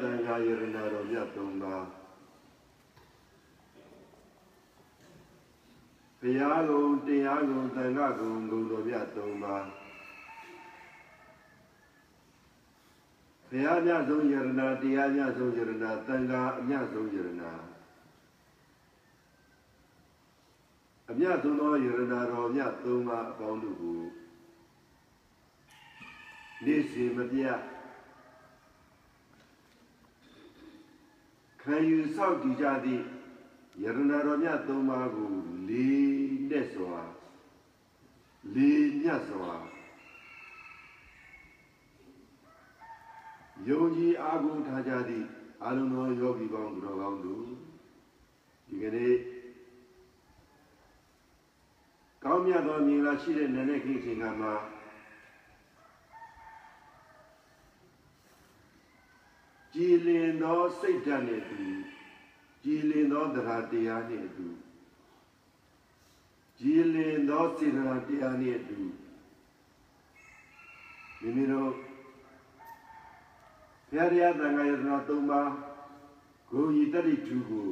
ဘုရားတရားသံဃာယရနာတော်မြတ်သုံးပါးဘုရားကုံတရားကုံသံဃာကုံဂုံတော်မြတ်သုံးပါးဘုရားမြတ်ဆုံးယရနာတရားမြတ်ဆုံးယရနာသံဃာအမြတ်ဆုံးယရနာအမြတ်ဆုံးသောယရနာတော်မြတ်သုံးပါးအပေါင်းတို့ကိုနေ့စဉ်မပြတ် ခံယူဆောက်တည်ကြသည့်ယရနာတော်မြတ်သုံးပါးကိုလေးနဲ့စွာလေးမြတ်စွာယုံကြည်အားကိုးထားကြသည့်အလုံးသောယောဂီပေါင်းသူတော်ကောင်းတို့ဒီကနေ့ကောင်းမြတ်သောမြင်လာရှိတဲ့နည်းနည်းခင်းချိန်ကမှာ ကြည်လင်သောစိတ်ဓာတ်နဲ့အတူကြည်လင်သောတရားတရားနဲ့အတူကြည်လင်သောစေတနာတရားနဲ့အတူမိမိတို့ဘုရားတရားသံဃာယတနာ၃ပါးဂုဏ်ဤတတိထုကို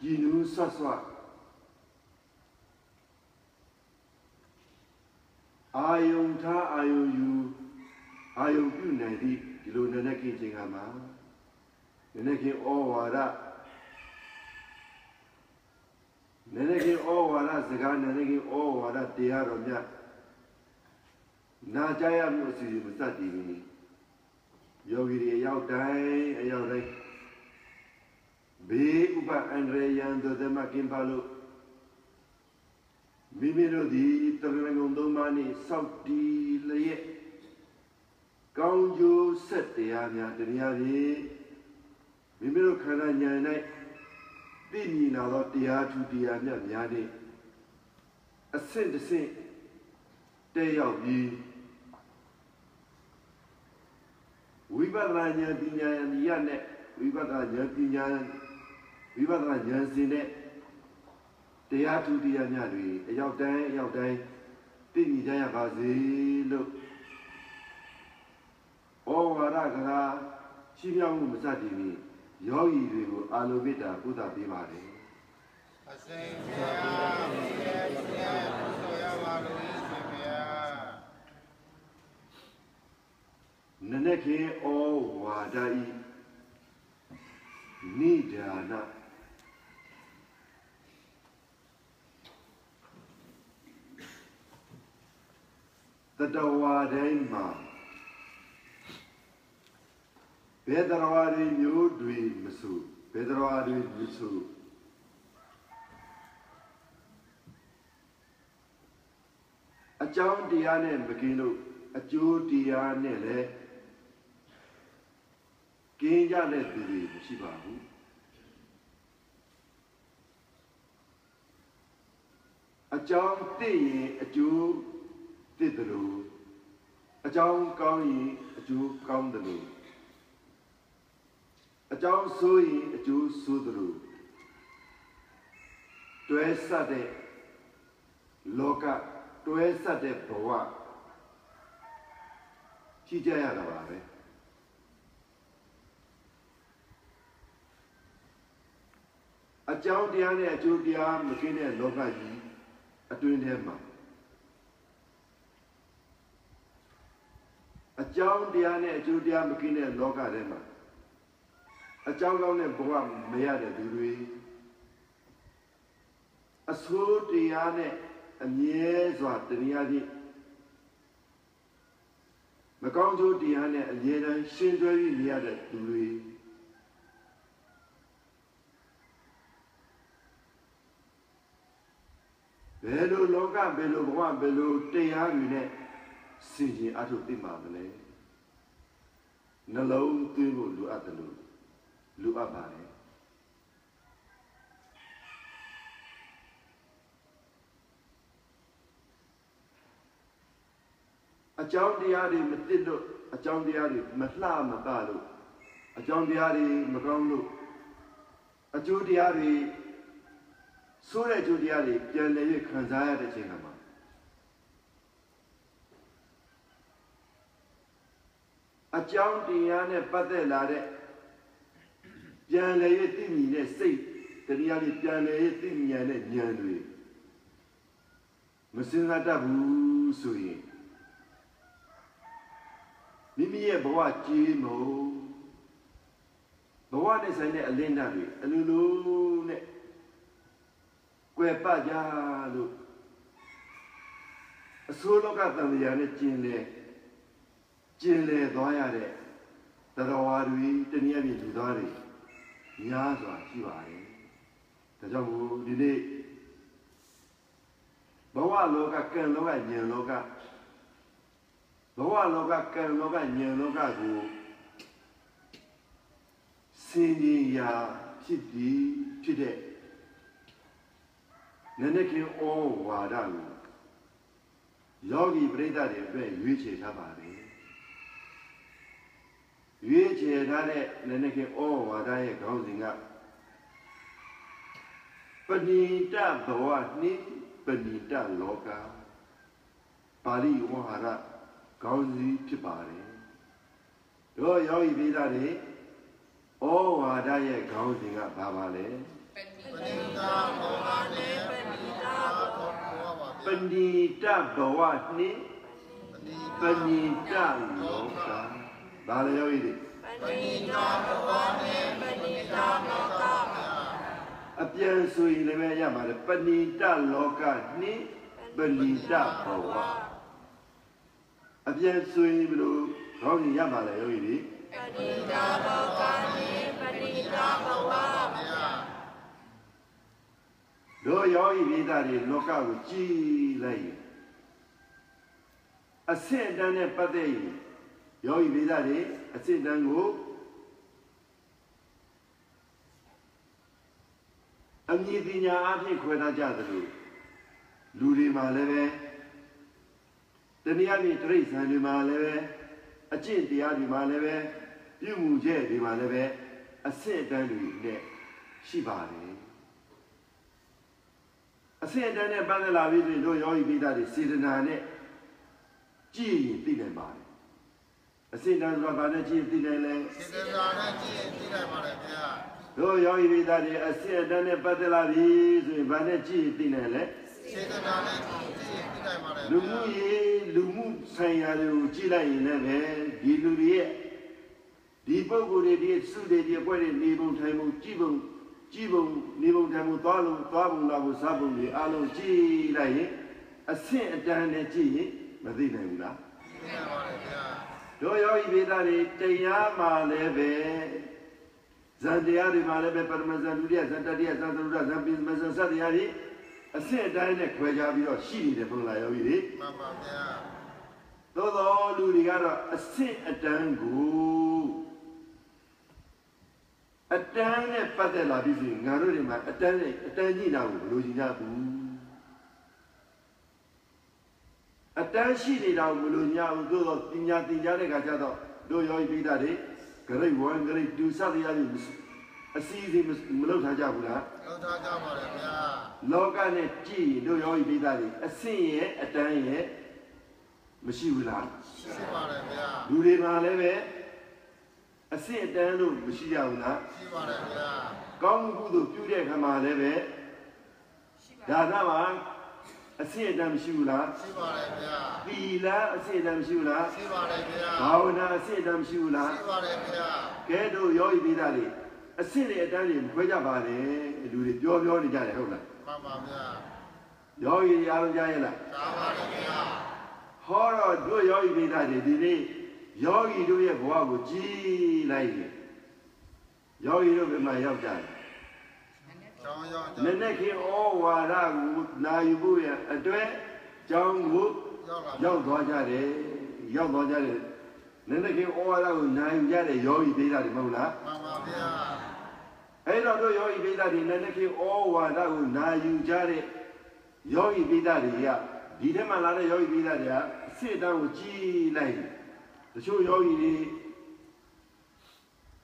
ကြည်နူးဆွတ်ဆွတ်အာယုံထားအာယုံယူအာယုံပြုနိုင်သည့် ဒီလိုနည်းနည်းခင်းချိန်ကမှာနည်းနည်းခင်းဩဝါဒနည်းနည်းခင်းဩဝါဒစကားနည်းနည်းခင်းဩဝါဒတရားတော်မြတ်နာကြားရမှုအစီအစဉ်မစတည်ဘူးယောဂီတွေအရောက်တိုင်းအရောက်တိုင်းဘေးဥပအန္တရာယ်ရန်တို့သမကင်းပါလို့မိမိတို့ဒီတရဏဂုံသုံးပါးနဲ့စောက်တီလျက် ကောင်းကျိုးဆက်တရားများတရားဖြင့်မိမိတို့ခန္ဓာဉာဏ်၌သိမြင်လာသောတရားထူတရားမြတ်များနှင့်အဆင့်တစ်ဆင့်တက်ရောက်ပြီးဝိပဿနာဉာဏ်ပညာဉာဏ်နဲ့ဝိပဿနာဉာဏ်ပညာဝိပဿနာဉာဏ်စဉ်နဲ့တရားထူတရားမြတ်တွေအရောက်တိုင်းအရောက်တိုင်းသိမြင်ကြရပါစေလို့ ဩဝါဒကရာရှိမြောက်မှုမစတည်မီယောဂီတွေကိုအာလိုမေတ္တာပုဒ်တာပေးပါတယ်အစိမ်ဘုရားဘုရားဘုရားဆိုရပါလို့ရှင်ဘုရားနနခေဩဝါဒဤနိဒာနတတဝါတိုင်းမှာ ဘယ်တော်ဝါတွေမျိုးတွေမဆိုဘယ်တော်ဝါတွေမဆိုအကြောင်းတရားနဲ့မကင်းလို့အကျိုးတရားနဲ့လည်းကင်းကြတဲ့သူတွေမရှိပါဘူးအကြောင်းသိရင်အကျိုးသိတယ်လို့အကြောင်းကောင်းရင်အကျိုးကောင်းတယ်လို့ အကြောင်းဆိုးရင်အကျိုးဆိုးတယ်လို့တွဲဆက်တဲ့လောကတွဲဆက်တဲ့ဘဝကြည့်ကြရတာပါပဲအကြောင်းတရားနဲ့အကျိုးတရားမကင်းတဲ့လောကကြီးအတွင်းထဲမှာအကြောင်းတရားနဲ့အကျိုးတရားမကင်းတဲ့လောကထဲမှာ အကြောင်းကောင်းတဲ့ဘဝမရတဲ့သူတွေအဆိုးတရားနဲ့အမြဲစွာတရားဖြင့်မကောင်းကျိုးတရားနဲ့အမြဲတမ်းရှင်းတွဲပြီးနေရတဲ့သူတွေဘယ်လိုလောကဘယ်လိုဘဝဘယ်လိုတရားတွေနဲ့စင်ကြင်အထုသိမှာမလဲနှလုံးသွင်းဖို့လိုအပ်တယ်လို့ လိုအပ်ပါတယ်အကြောင်းတရားတွေမသိလို့အကြောင်းတရားတွေမလှမကလို့အကြောင်းတရားတွေမကောင်းလို့အကျိုးတရားတွေဆိုးတဲ့အကျိုးတရားတွေပြန်လည်၍ခံစားရတဲ့ချိန်ကမှာအကြောင်းတရားနဲ့ပတ်သက်လာတဲ့ ပြန်လေရသိမြင်တဲ့စိတ်တရားလေးပြန်လေရသိမြင်တဲ့ဉာဏ်တွေမစင်စားတတ်ဘူးဆိုရင်မိမိရဲ့ဘဝကြီးမို့ဘဝနဲ့ဆိုင်တဲ့အလင်းဓာတ်တွေအလိုလိုနဲ့ကွယ်ပတ်ကြလို့အဆိုးလောကတန်တရားနဲ့ကျင်လေကျင်လေသွားရတဲ့တရားဝါတွေတနည်းအားဖြင့်လူသားတွေ များစွာရှိပါတယ်ဒါကြောင့်မို့ဒီနေ့ဘဝလောကကံလောကဉာဏ်လောကဘဝလောကကံလောကဉာဏ်လောကကိုစင်ကြီးရာဖြစ်ပြီးဖြစ်တဲ့နည်းနည်းကင်းဩဝါဒကိုယောဂီပရိသတ်တွေအတွက်ရွေးချယ်ထားပါတယ် ရွေးချယ်ထားတဲ့နည်းနည်းကင်းဩဝါဒရဲ့ခေါင်းစဉ်ကပဏိတဘဝနှင့်ပဏိတလောကပါဠိဝဟာရခေါင်းစည်းဖြစ်ပါတယ်တို့ယောဂီပရိသတ်တွေဩဝါဒရဲ့ခေါင်းစဉ်ကဘာပါလဲပဏိတာဘောဂနဲ့ပဏိတာဘောဘောပါပဏိတဘဝနှင့်ပဏိတလောက ဘာလဲယောဂီတွေပဏိတာဘောနဲ့ပဏိတာဘောကအပြန်ဆိုရင်လည်းရပါတယ်ပဏိတလောကနှင့်ပဏိတဘဝအပြန်ဆိုရင်ဘယ်လိုခေါင်းကြီးရပါလဲယောဂီတွေပဏိတာဘောကနိပဏိတာဘဝတို့ယောဂီပိသားတွေလောကကိုကြည်လိုက်ရင်အဆင့်အတန်းနဲ့ပတ်သက်ရင် ယောဂီပိသားတွေအဆင့်အတန်းကိုအမြင့်ပညာအဖြစ်ခွဲထားကြသလိုလူတွေမှာလည်းပဲတနည်းအားဖြင့်တိရစ္ဆာန်တွေမှာလည်းပဲအကျင့်တရားတွေမှာလည်းပဲပြုမှုချက်တွေမှာလည်းပဲအဆင့်အတန်းတွေနဲ့ရှိပါတယ်အဆင့်အတန်းနဲ့ပတ်သက်လာပြီဆိုရင်တို့ယောဂီပိသားတွေစေတနာနဲ့ကြည်ရင်သိနိုင်ပါတယ် အဆင့်အတန်းဆိုတာဘာနဲ့ကြည်ရင်သိနိုင်လဲစေတနာနဲ့ကြည့်ရင်သိနိုင်ပါလေဗျာတို့ယောဂီပိသားတွေအဆင့်အတန်းနဲ့ပတ်သက်လာပြီဆိုရင်ဘာနဲ့ကြည်ရင်သိနိုင်လဲစေတနာနဲ့ကြည့်ရင်သိနိုင်ပါလေလူမှုရေးလူမှုဆိုင်ရာတွေကိုကြည်လိုက်ရင်လည်းပဲဒီလူတွေရဲ့ဒီပုံကိုယ်တွေဒီစုတွေဒီအပွဲတွေနေပုံထိုင်ပုံကြည်ပုံကြည်ပုံနေပုံထိုင်ပုံသွားလို့သွားပုံလာပုံစားပုံတွေအားလုံးကြည်လိုက်ရင်အဆင့်အတန်းနဲ့ကြည်ရင်မသိနိုင်ဘူးလားသိနိုင်ပါလေဗျာ တို့ယောဂီဘေဒတွေတရားမှလည်းပဲဇန်တရားတွေမှလည်းပဲပရမဇန်ဒုတိယဇန်တတိယဇန်သုဒ္ဓဇန်ပိမဇန်စတရားတွေအစစ်အတိုင်းနဲ့ခွဲခြားပြီးတော့ရှိနေတယ်ဘုရားယောဂီတွေမှန်ပါဗျာသို့တော်လူတွေကတော့အစစ်အတန်းကိုအတန်းနဲ့ပတ်သက်လာပြီဆိုရင်ငါတို့တွေမှာအတန်းနဲ့အတန်းကြီးတာကိုဘယ်လိုကြီးကြဘူး အတန်းရှိနေတာကိုဘယ်လိုညာဘူးသို့တော်ပညာသင်ကြားတဲ့ခါကျတော့တို့ယောဂီပိဋကတွေ grade 1 grade 2စသည်အပြင်အစီအစဉ်မလုပ်ထားကြဘူးလားလောက်ထားကြပါလေဗျာလောကနဲ့ကြည်ရင်တို့ယောဂီပိဋကတွေအဆင့်ရဲ့အတန်းရဲ့မရှိဘူးလားရှိပါလေဗျာလူတွေမှာလည်းပဲအဆင့်အတန်းလို့မရှိကြဘူးလားရှိပါလေဗျာကောင်းမှုကုသိုလ်ပြုတဲ့ခါမှာလည်းပဲဒါနမှာ အဆင့်အတန်းမရှိဘူးလားရှိပါလေဗျာသီလအဆင့်အတန်းမရှိဘူးလားရှိပါလေဗျာဘာဝနာအဆင့်အတန်းမရှိဘူးလားရှိပါလေဗျာကဲတို့ယောဂီပိသားတွေအဆင့်တွေအတန်းတွေမခွဲကြပါနဲ့လူတွေပြောပြောနေကြတယ်ဟုတ်လားမှန်ပါဗျာယောဂီတွေအားလုံးကြားရဲ့လားသာပါလေဗျာဟောတော့တို့ယောဂီပိသားတွေဒီနေ့ယောဂီတို့ရဲ့ဘဝကိုကြည်လိုက်ရင်ယောဂီတို့ဘယ်မှာရောက်ကြလဲကျောင်းရောက် နည်းနည်းခင်ဩဝါဒကိုနာယူဖို့ရအတွက်ကြောင်းကိုရောက်လာရောက်သွားကြတယ်ရောက်သွားကြတယ်နည်းနည်းခင်ဩဝါဒကိုနာယူကြတဲ့ယောဂီပိသားတွေမဟုတ်လားမှန်ပါဗျာအဲ့တော့တို့ယောဂီပိသားတွေနည်းနည်းခင်ဩဝါဒကိုနာယူကြတဲ့ယောဂီပိသားတွေကဒီထဲမှာလာတဲ့ယောဂီပိသားတွေကအစစ်အတန်းကိုကြည်လိုက်တယ်တချို့ယောဂီတွေ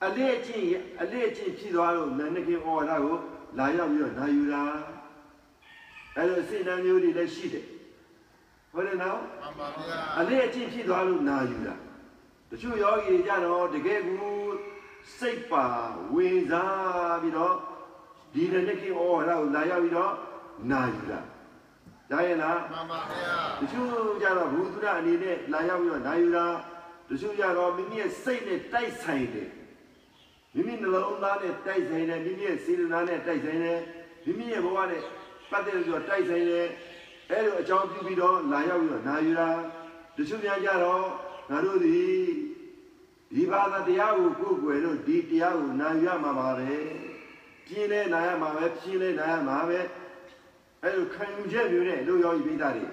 အလေးအကျင့်အလေးအကျင့်ဖြစ်သွားလို့နည်းနည်းခင်ဩဝါဒကိုလာရောက်ပြီးတော့နာယူတာအဲ့လိုအစစ်အတန်းမျိုးတွေလည်းရှိတယ်ဟုတ်တယ်နော်မှန်ပါဗျာအလေးအကျင့်ဖြစ်သွားလို့နာယူတာတချို့ယောဂီတွေကြတော့တကယ်ကိုစိတ်ပါဝင်စားပြီးတော့ဒီနေ့ကိဩဝါဒကိုလာရောက်ပြီးတော့နာယူတာဒါရဲ့လားမှန်ပါဗျာတချို့ကြတော့ဘုသူရအနေနဲ့လာရောက်ပြီးတော့နာယူတာတချို့ကြတော့မိမိရဲ့စိတ်နဲ့တိုက်ဆိုင်တယ် မိမိနှလုံးသားနဲ့တိုက်ဆိုင်တယ်မိမိရဲ့စေတနာနဲ့တိုက်ဆိုင်တယ်မိမိရဲ့ဘဝနဲ့ပတ်သက်ပြီးတော့တိုက်ဆိုင်တယ်အဲလိုအကြောင်းပြုပြီးတော့လာရောက်ပြီးတော့နာယူတာတချို့များကြတော့ငါတို့ဒီဒီဘာသာတရားကိုကိုယ်ွယ်လို့ဒီတရားကိုနာယူရမှာပါပဲပြင်းလဲနာရမှာပဲပြင်းလဲနာရမှာပဲအဲလိုခံယူချက်မျိုးနဲ့လူရောဤပိဋကတွေ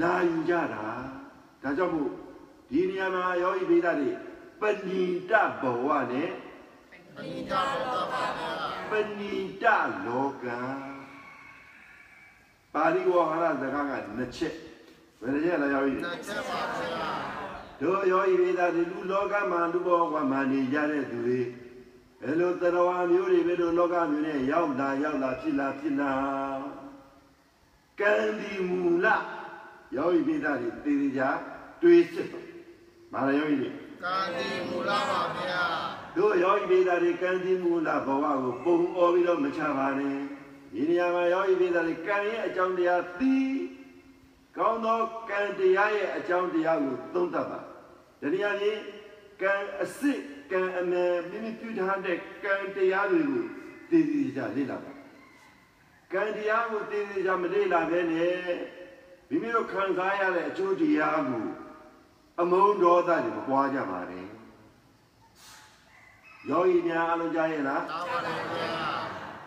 နာယူကြတာဒါကြောင့်မို့ဒီနေရာမှာယောဂီပိဋကတွေ ပဏိတဘဝနဲ့ပဏိတလောကပါဗျာပဏိတလောကပါဠိဝါဟာရစကားကနှစ်ချက်ဘယ်နှချက်လဲယောဂီတချက်ပါဗျာတို့ယောဂီပိဋကတွေလူလောကမှာလူဘောကမှာနေကြတဲ့သူတွေဘယ်လိုတရားမျိုးတွေဘယ်လိုလောကမျိုးနဲ့ရောက်လာရောက်လာဖြစ်လာဖြစ်လာကံဒီမူလယောဂီပိဋကတွေတည်တည်ကြတွေးစစ်ပါမာရယောဂီတွေ ကာတိမူလပါဗျာတို့ယောဂီပိဒါတွေကံတိမူလဘဝကိုပုံអော်ပြီးတော့မချပါနဲ့ဒီနေရာမှာယောဂီပိဒါတွေကံရဲ့အကြောင်းတရားသိကောင်းသောကံတရားရဲ့အကြောင်းတရားကိုသုံးသပ်ပါဒီနေရာကြီးကံအစစ်ကံအမယ်မိမိပြုထားတဲ့ကံတရားတွေကိုသိသိကြလေ့လာပါကံတရားကိုသိသိကြမလေ့လာဘဲနဲ့မိမိတို့ခံစားရတဲ့အကျိုးတရားကို အမုန်းဒေါသတွေမပွားကြပါနဲ့ယောဂီများအလုံးကြရဲ့လားသာပါတယ်ဗျာ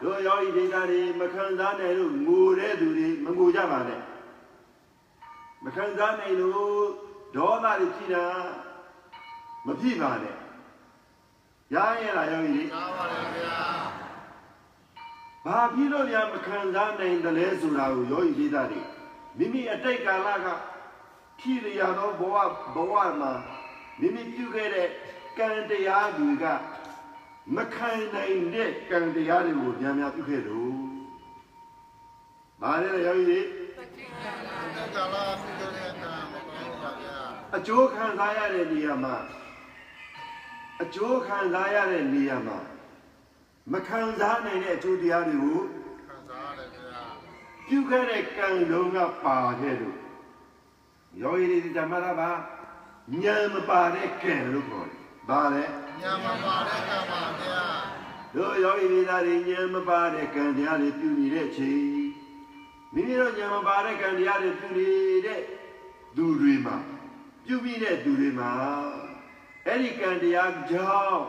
တို့ယောဂီဒိဋ္ဌာတွေမခံစားနိုင်လို့ငိုတဲ့သူတွေမငိုကြပါနဲ့မခံစားနိုင်လို့ဒေါသတွေဖြစ်တာမဖြစ်ပါနဲ့ရရဲ့လားယောဂီတွေသာပါတယ်ဗျာဘာဖြစ်လို့များမခံစားနိုင်တယ်လဲဆိုတာကိုယောဂီဒိဋ္ဌာတွေမိမိအတိတ်ကာလက ဖြစ်ရသောဘဝဘဝမှာမိမိပြုခဲ့တဲ့ကံတရားတွေကမခံနိုင်တဲ့ကံတရားတွေကိုများများပြုခဲ့လို့။ဘာလဲလဲယောဂီတွေဒီကလာပြုတဲ့ကံမကောင်းပါဗျာအကျိုးခံစားရတဲ့နေရာမှာအကျိုးခံစားရတဲ့နေရာမှာမခံစားနိုင်တဲ့အကျိုးတရားတွေကိုခံစားရတယ်ဗျာပြုခဲ့တဲ့ကံလုံးကပါခဲ့လို့ ယောဂီတွေဓမ္မရပါဉာဏ်မပါတဲ့ကံလို့ခေါ်တယ်။ဘာလဲညာမပါတဲ့ကံပါဗျာတို့ယောဂီမိသားတွေဉာဏ်မပါတဲ့ကံတရားတွေပြုနေတဲ့အချိန်မိမိတို့ဉာဏ်မပါတဲ့ကံတရားတွေပြုနေတဲ့သူတွေမှာပြုပြီးတဲ့သူတွေမှာအဲ့ဒီကံတရားကြောင့်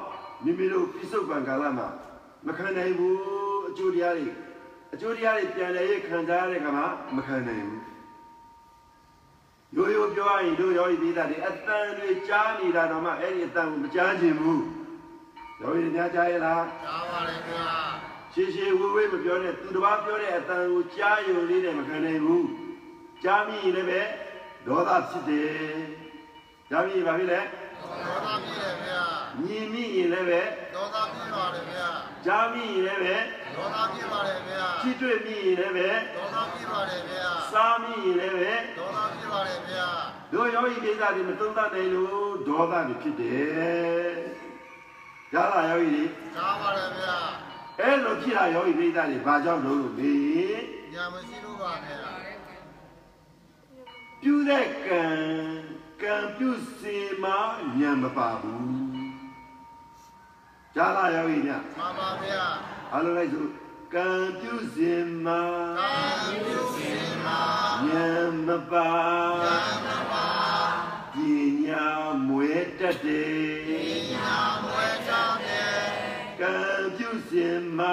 မိမိတို့ပြစ္ဆုတ်ပံကာလမှာမခံနိုင်ဘူးအကျိုးတရားတွေအကျိုးတရားတွေပြန်လဲခံစားရတဲ့ခါမှာမခံနိုင်ဘူး ရိုးရိုးပြောရရင်တို့ယောဂီမိသားတွေအတန်တွေကြားနေတာတော့မှအဲ့ဒီအတန်ကိုမကြားခြင်းဘူးယောဂီတွေများကြားရလားသာပါတယ်ဗျာရှည်ရှည်ဝေးဝေးမပြောနဲ့သူတစ်ပါးပြောတဲ့အတန်ကိုကြားယုံလေးနဲ့မခံနိုင်ဘူးကြားမိရင်လည်းပဲဒေါသဖြစ်တယ်ကြားမိရင်ဘာဖြစ်လဲဒေါသပြည့်တယ်ဗျာမြင်မိရင်လည်းပဲဒေါသပြည့်ပါတယ်ဗျာကြားမိရင်လည်းပဲ ဒေါသပြည့်ပါတယ်ဗျာကြည့်တွေ့မိရင်လည်းပဲဒေါသပြည့်ပါတယ်ဗျာစားမိရင်လည်းပဲဒေါသပြည့်ပါတယ်ဗျာတို့ယောဂီကိစ္စတွေမသုံးသပ်နိုင်လို့ဒေါသတွေဖြစ်တယ်ကြားလာယောဂီတွေသာပါတယ်ဗျာအဲ့လိုဖြစ်တာယောဂီကိစ္စတွေဘာကြောင့်လို့လို့မေးညာမရှိလို့ပါနဲ့ပြုတဲ့ကံကံပြုစေမှညံမပါဘူးကြားလာရောကြီးညမှန်ပါဗျာ အားလုံးလိုက်စို့ကံပြုစေမှကာပြုစီမာညံမပါပညာမွေတတ်တယ်ညာမွေကြောင့်ရဲ့ကံပြုစေမှ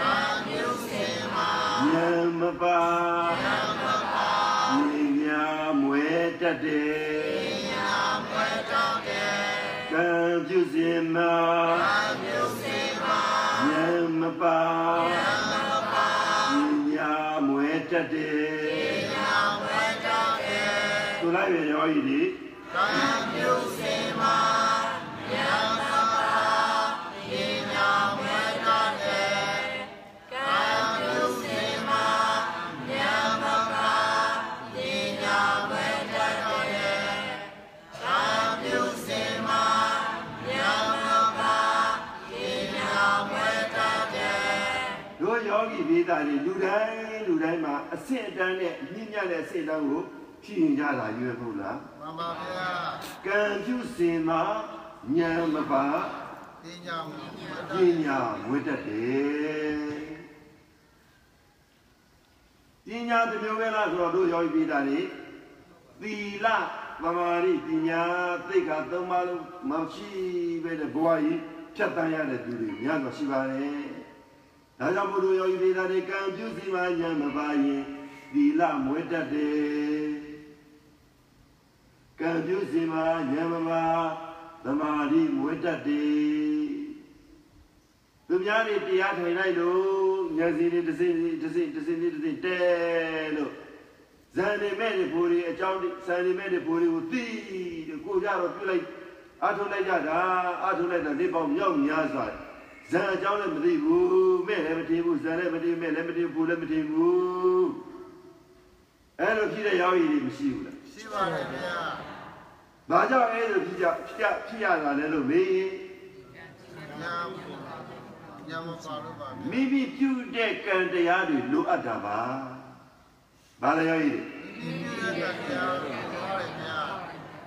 ကာပြုစီမာညံမပါပညာမွေတတ်တယ်ညာမွေကြောင့်ရဲ့ကံပြုစေမှကာပြုစီမာဉာဏ်မ ပါပညာမွဲတတ်တယ် ဆင့်အတန်းနဲ့မြင့်မြတ်တဲ့အဆင့်အတန်းကိုဖြစ်ရင်ကြတာရွယ်ဖို့လားမှန်ပါဗျာကံပြုစင်မှာဉာဏ်မပါပညာမူပညာဝိတ္တတယ်ပညာတစ်မျိုးပဲလားဆိုတော့တို့ယောဂီပိသားတွေသီလသမာဓိပညာသိက္ခာသုံးပါးလုံးမရှိပဲတဲ့ဘဝကြီးဖြတ်တန်းရတဲ့သူတွေများစွာရှိပါတယ်ဒါကြောင့်ဘုရားယောဂီပိသားတွေကံပြုစီမှာဉာဏ်မပါရင် သီလမွေးတတ်တယ်ကံပြုစီမှာဉာဏ်မပါသမာဓိမွေးတတ်တယ်သူများတွေတရားထိုင်လိုက်လို့မျက်စိတွေတစ်စိမ့်တစ်စိမ့်တစ်စိမ့်တစ်စိမ့်တဲလို့ဇန်နေမဲ့တွေဘူရီအကြောင်းဇန်နေမဲ့တွေဘူရီကိုတီးတယ်ကိုကြတော့ပြုလိုက်အာထုလိုက်ကြတာအာထုလိုက်တာဒီပေါင်းမြောက်များစွာဇန်အကြောင်းလည်းမသိဘူးမဲ့လည်းမသိဘူးဇန်လည်းမသိမဲ့လည်းမသိဘူးလည်းမသိဘူး အဲ့လိုဖြစ်တဲ့ရောက်ရည်တွေမရှိဘူးလားရှိပါတယ်ဗျာဘာကြောင့်အဲ့လိုဖြစ်ကြဖြစ်ကြဖြစ်ရတာလဲလို့မေးရင်ညာညာမပါလို့ပါဗျာမိမိပြုတဲ့ကံတရားတွေလိုအပ်တာပါဘာလဲရောက်ရည်တွေဒီပြုရတဲ့တရားပါတယ်ဗျာ